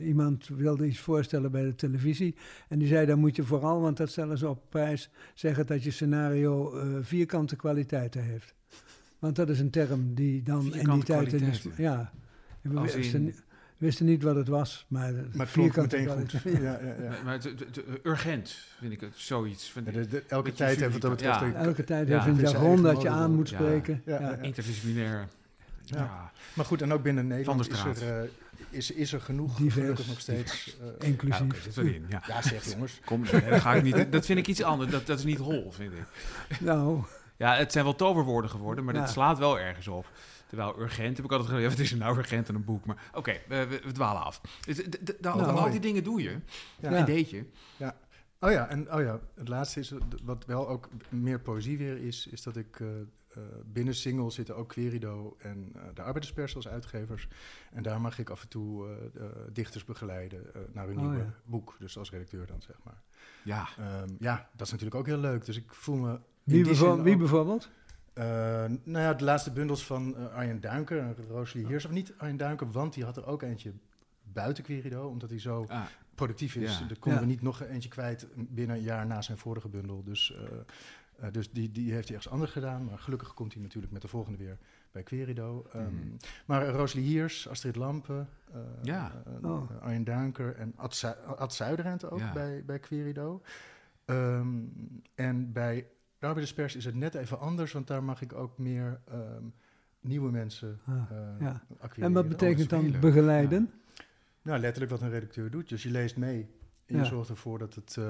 iemand wilde iets voorstellen bij de televisie. En die zei, dan moet je vooral, want dat stellen ze op prijs, zeggen dat je scenario eh, vierkante kwaliteiten heeft. Want dat is een term die dan in die Vierkante tijd... in ja, En we wisten, in- wisten niet wat het was, maar, Maar het klonk vierkante meteen goed. Ja, ja, ja. Maar- het, urgent vind ik het zoiets. Van Ja, de- de- elke tijd heeft wat dat betreft... Ja. een- Elke tijd Ja, heeft een vind jargon dat je aan moet spreken. Ja, Ja. ja. interdisciplinair. Ja. Ja. Maar goed, en ook binnen Nederland Van is der er, eh, is, is er genoeg, Divers. gelukkig nog steeds... eh, Ja, Inclusief. oké, zit erin. Ja. ja, zeg jongens. Kom, nee, dat, ga ik niet, dat vind ik iets anders. Dat, dat is niet hol, vind ik. Nou, Ja, het zijn wel toverwoorden geworden, maar Ja. het slaat wel ergens op. Terwijl urgent heb ik altijd gezegd, ja, wat is er nou urgent in een boek? Maar oké, we, we, we dwalen af. Dus, Nou, al mooi. die dingen doe je. Ja. En deed je. Oh ja, en oh ja, het laatste is, wat wel ook meer poëzie weer is, is dat ik eh, binnen Single zitten ook Querido en eh, de Arbeiderspers als uitgevers. En daar mag ik af en toe eh, eh, dichters begeleiden eh, naar hun Oh nieuwe ja. boek. Dus als redacteur dan, zeg maar. Ja, Ehm, ja, dat is natuurlijk ook heel leuk. Dus ik voel me... wie, bijvoorbeeld? Eh, nou ja, de laatste bundels van eh, Arjen Duinker en Rosalie Heers. Of niet Arjen Duinker, want die had er ook eentje buiten Querido, omdat hij zo ah, productief is. Ja. Daar konden Ja. we niet nog eentje kwijt binnen een jaar na zijn vorige bundel. Dus, eh, eh, dus die, die heeft hij ergens anders gedaan. Maar gelukkig komt hij natuurlijk met de volgende weer bij Querido. Ehm, Mhm. Maar Rosalie Hiers, Astrid Lampen, eh, Ja. eh, Oh. Arjen Duinker en Ad, Zu- Ad Zuiderend ook Ja. bij, bij Querido. Ehm, en bij Arbeiderspers is het net even anders, want daar mag ik ook meer ehm, nieuwe mensen Ah, eh ja. acquireren. En wat betekent dan spelen. begeleiden? Nou, letterlijk wat een redacteur doet. Dus je leest mee. En Ja. je zorgt ervoor dat het... eh,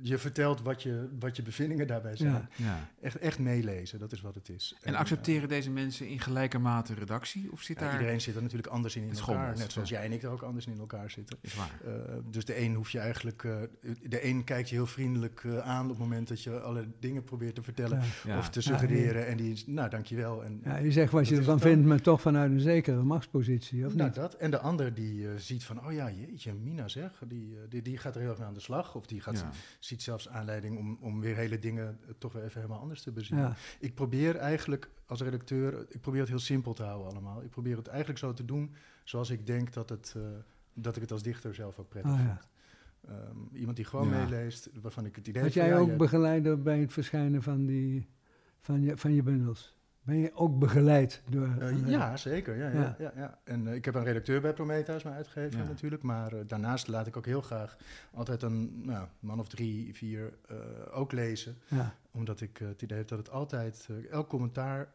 je vertelt wat je, wat je bevindingen daarbij zijn. Ja. Ja. Echt, echt meelezen, dat is wat het is. En accepteren deze mensen in gelijke mate redactie? Of zit Ja, daar... iedereen zit er natuurlijk anders in, in Het elkaar. schommelt, Net zoals ja. jij en ik er ook anders in elkaar zitten. Is waar. Eh, dus de een hoef je eigenlijk... eh, de een kijkt je heel vriendelijk eh, aan op het moment dat je alle dingen probeert te vertellen. Ja. Ja. Of te Ja, suggereren. En die is, nou, dankjewel. En, Ja, je zegt wat je ervan vindt, maar toch vanuit een zekere machtspositie, of nou, niet? dat. En de ander die eh, ziet van, oh ja, jeetje, Mina zeg, die, eh, die, die gaat er heel erg mee aan de slag. Of die gaat, Ja. ziet zelfs aanleiding om, om weer hele dingen eh, toch weer even helemaal anders te bezien. Ja, Ik probeer eigenlijk als redacteur, ik probeer het heel simpel te houden allemaal. Ik probeer het eigenlijk zo te doen zoals ik denk dat, het, eh, dat ik het als dichter zelf ook prettig ja. vind. Ehm, iemand die gewoon Ja. meeleest, waarvan ik het idee heb van, jij ja, ook begeleider bij het verschijnen van, die, van, je, van je bundels? Ben je ook begeleid door... Eh, ja, zeker. Ja, ja. Ja. Ja. Ja, En eh, ik heb een redacteur bij Prometheus, mijn uitgever Ja. natuurlijk. Maar eh, daarnaast laat ik ook heel graag altijd een nou, man of drie, vier eh, ook lezen. Ja, Omdat ik het idee heb dat het altijd, elk commentaar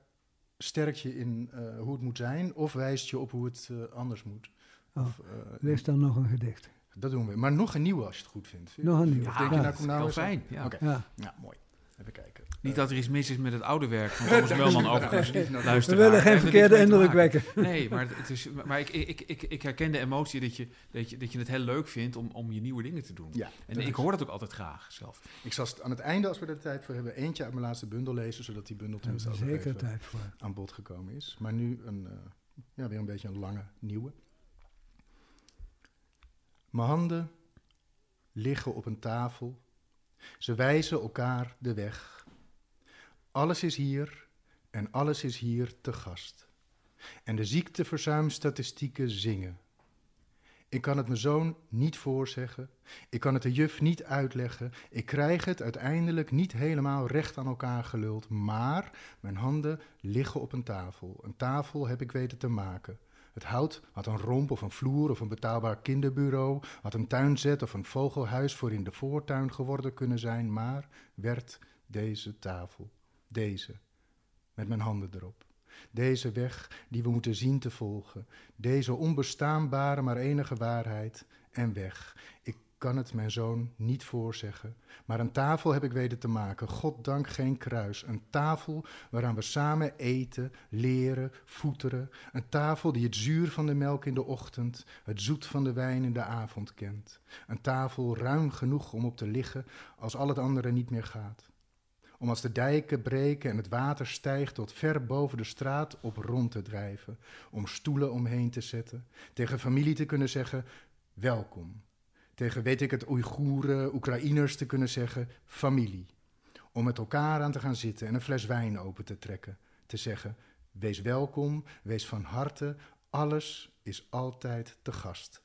sterkt je in hoe het moet zijn. Of wijst je op hoe het anders moet. Oh, Of, eh, lees dan nog een gedicht. Dat doen we. Maar nog een nieuwe als je het goed vindt. Nog een nieuwe. Of denk Ja, je, nou, dat kom nou heel eens aan. fijn. Ja. ja, mooi. Even kijken. Niet dat er iets mis is met het oude werk van Thomas Melman overigens. We willen geen er verkeerde indruk wekken. Nee, maar, het is, maar ik, ik, ik, ik herken de emotie dat je, dat, je, dat je het heel leuk vindt om, om je nieuwe dingen te doen. Ja, En ik is- hoor dat ook altijd graag zelf. Ik zal aan het einde, als we er tijd voor hebben, eentje uit mijn laatste bundel lezen, zodat die bundel tenminste ook zeker even tijd voor. aan bod gekomen is. Maar nu een, eh, ja, weer een beetje een lange, nieuwe. Mijn handen liggen op een tafel. Ze wijzen elkaar de weg. Alles is hier en alles is hier te gast. En de ziekteverzuimstatistieken zingen. Ik kan het mijn zoon niet voorzeggen. Ik kan het de juf niet uitleggen. Ik krijg het uiteindelijk niet helemaal recht aan elkaar geluld. Maar mijn handen liggen op een tafel. Een tafel heb ik weten te maken. Het hout had een romp of een vloer of een betaalbaar kinderbureau, had een tuinzet of een vogelhuis voor in de voortuin geworden kunnen zijn, maar werd deze tafel, deze, met mijn handen erop. Deze weg die we moeten zien te volgen, deze onbestaanbare maar enige waarheid. En weg. Ik kan het mijn zoon niet voorzeggen, maar een tafel heb ik weten te maken, goddank geen kruis, een tafel waaraan we samen eten, leren, voeteren, een tafel die het zuur van de melk in de ochtend, het zoet van de wijn in de avond kent, een tafel ruim genoeg om op te liggen als al het andere niet meer gaat om als de dijken breken en het water stijgt tot ver boven de straat op rond te drijven, om stoelen omheen te zetten, tegen familie te kunnen zeggen, welkom. Tegen, weet ik het, Oeigoeren, Oekraïners te kunnen zeggen, familie. Om met elkaar aan te gaan zitten en een fles wijn open te trekken. Te zeggen, wees welkom, wees van harte, alles is altijd te gast.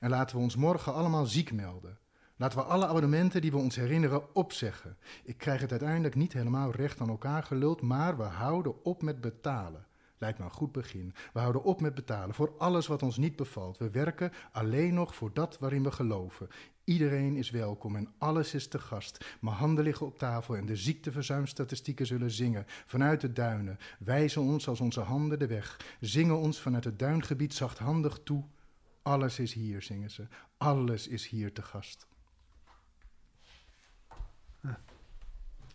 En laten we ons morgen allemaal ziek melden. Laten we alle abonnementen die we ons herinneren opzeggen. Ik krijg het uiteindelijk niet helemaal recht aan elkaar geluld, maar we houden op met betalen. Lijkt me een goed begin. We houden op met betalen voor alles wat ons niet bevalt. We werken alleen nog voor dat waarin we geloven. Iedereen is welkom en alles is te gast. Mijn handen liggen op tafel en de ziekteverzuimstatistieken zullen zingen. Vanuit de duinen wijzen ons als onze handen de weg. Zingen ons vanuit het duingebied zachthandig toe. Alles is hier, zingen ze. Alles is hier te gast.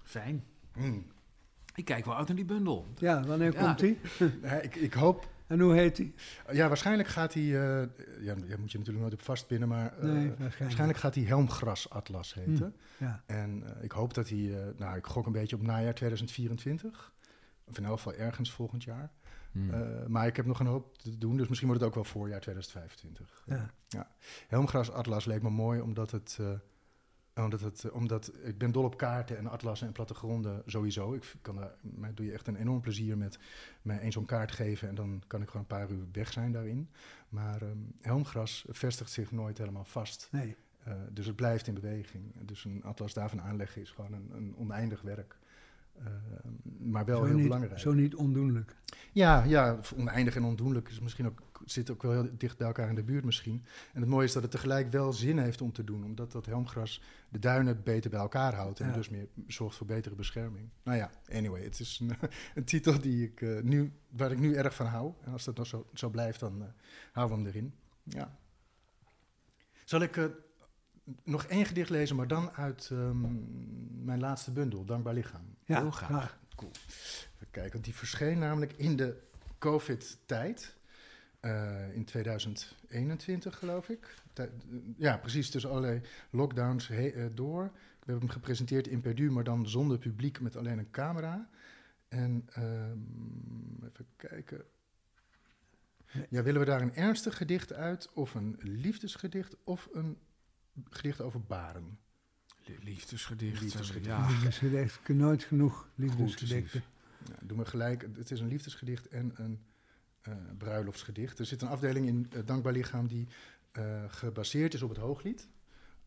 Fijn. Hmm. Ik kijk wel uit naar die bundel. Ja, wanneer Ja. komt die? Ja, ik, ik hoop En hoe heet die? Ja, waarschijnlijk gaat hij. eh ja, daar moet je natuurlijk nooit op vastpinnen, maar. eh, Nee, waarschijnlijk. waarschijnlijk gaat hij Helmgras-atlas heten. Ja. En eh, ik hoop dat hij. eh, nou, ik gok een beetje op najaar 2024. Of in elk geval ergens volgend jaar. Hmm. Eh, maar ik heb nog een hoop te doen, dus misschien wordt het ook wel voorjaar 2025. Ja. Helmgras-atlas leek me mooi, omdat het. eh, omdat het, eh, omdat ik ben dol op kaarten en atlassen en plattegronden sowieso. Ik kan daar, mij doe je echt een enorm plezier met mij één zo'n kaart geven en dan kan ik gewoon een paar uur weg zijn daarin. Maar ehm, helmgras vestigt zich nooit helemaal vast. Nee. Eh, dus het blijft in beweging. Dus een atlas daarvan aanleggen is gewoon een, een oneindig werk. Eh, maar wel zo heel niet, belangrijk. Zo niet ondoenlijk. Ja, ja, oneindig en ondoenlijk is misschien ook, zit ook wel heel dicht bij elkaar in de buurt misschien. En het mooie is dat het tegelijk wel zin heeft om te doen, omdat dat helmgras de duinen beter bij elkaar houdt en Ja. dus meer zorgt voor betere bescherming. Nou ja, anyway, het is een, een titel die ik, eh, nu, waar ik nu erg van hou. En als dat nog zo, zo blijft, dan eh houden we hem erin. Ja. Zal ik eh, nog één gedicht lezen, maar dan uit ehm, mijn laatste bundel, Dankbaar Lichaam? Ja, Heel graag. Cool. Even kijken, want die verscheen namelijk in de COVID-tijd. eh, in 2021, geloof ik. Tij- ja, precies, tussen allerlei lockdowns he- eh, door. We hebben hem gepresenteerd in Perdu, maar dan zonder publiek, met alleen een camera. En ehm, even kijken. Ja, willen we daar een ernstig gedicht uit, of een liefdesgedicht, of een gedicht over baren? Li- Liefdesgedicht. Liefdesgedicht. Ja. Liefdesgedicht. Nooit genoeg liefdesgedichten. Ja, doe me gelijk. Het is een liefdesgedicht en een eh, bruiloftsgedicht. Er zit een afdeling in het Dankbaar Lichaam die eh, gebaseerd is op het Hooglied.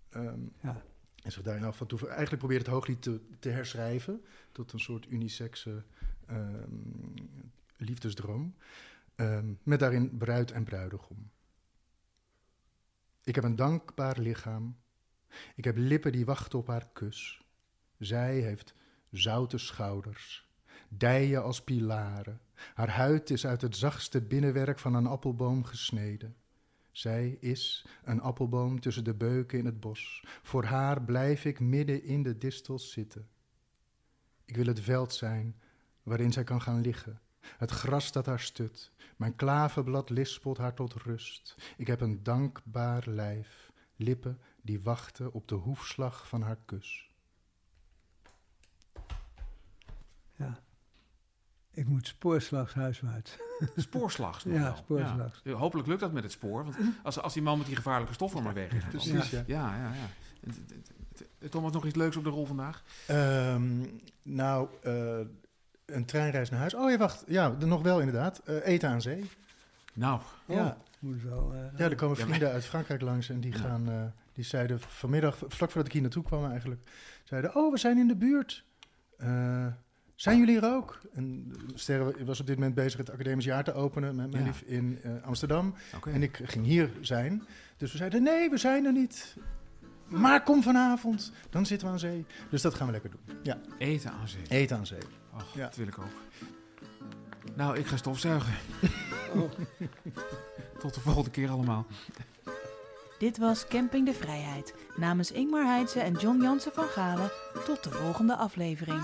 Ehm, Ja. en zich daarin af van toe. Eigenlijk probeert het Hooglied te, te herschrijven tot een soort unisexe ehm, liefdesdroom. Ehm, met daarin bruid en bruidegom. Ik heb een dankbaar lichaam. Ik heb lippen die wachten op haar kus. Zij heeft zoute schouders, dijen als pilaren. Haar huid is uit het zachtste binnenwerk van een appelboom gesneden. Zij is een appelboom tussen de beuken in het bos. Voor haar blijf ik midden in de distels zitten. Ik wil het veld zijn waarin zij kan gaan liggen. Het gras dat haar stut. Mijn klaverblad lispelt haar tot rust. Ik heb een dankbaar lijf, lippen die wachten op de hoefslag van haar kus. Ja. Ik moet spoorslags huiswaarts. Spoorslags. nog Ja, wel. spoorslags. Ja. Hopelijk lukt dat met het spoor. Want als, als die man met die gevaarlijke stoffen maar weg is. Precies, ja. Ja, ja, ja. Thomas, nog iets leuks op de rol vandaag? Ehm, nou, eh, een treinreis naar huis. Oh ja, wacht. Ja, er nog wel inderdaad. Eh, eten aan zee. Nou, Ja. Moet wel. eh, ja, er komen Ja, maar- vrienden uit Frankrijk langs en die Ja. gaan... eh, die zeiden vanmiddag, vlak voordat ik hier naartoe kwam eigenlijk... zeiden, oh, we zijn in de buurt. Eh, zijn jullie er ook? En Sterre was op dit moment bezig het academisch jaar te openen... met mijn Ja. lief in eh, Amsterdam. oké. En ik ging hier zijn. Dus we zeiden, nee, we zijn er niet. Maar kom vanavond, dan zitten we aan zee. Dus dat gaan we lekker doen. Ja, Eten aan zee. eten aan zee. Och, Ja. dat wil ik ook. Nou, ik ga stofzuigen. Tot de volgende keer allemaal. Dit was Camping de Vrijheid. Namens Ingmar Heidse en John Jansen van Galen. Tot de volgende aflevering.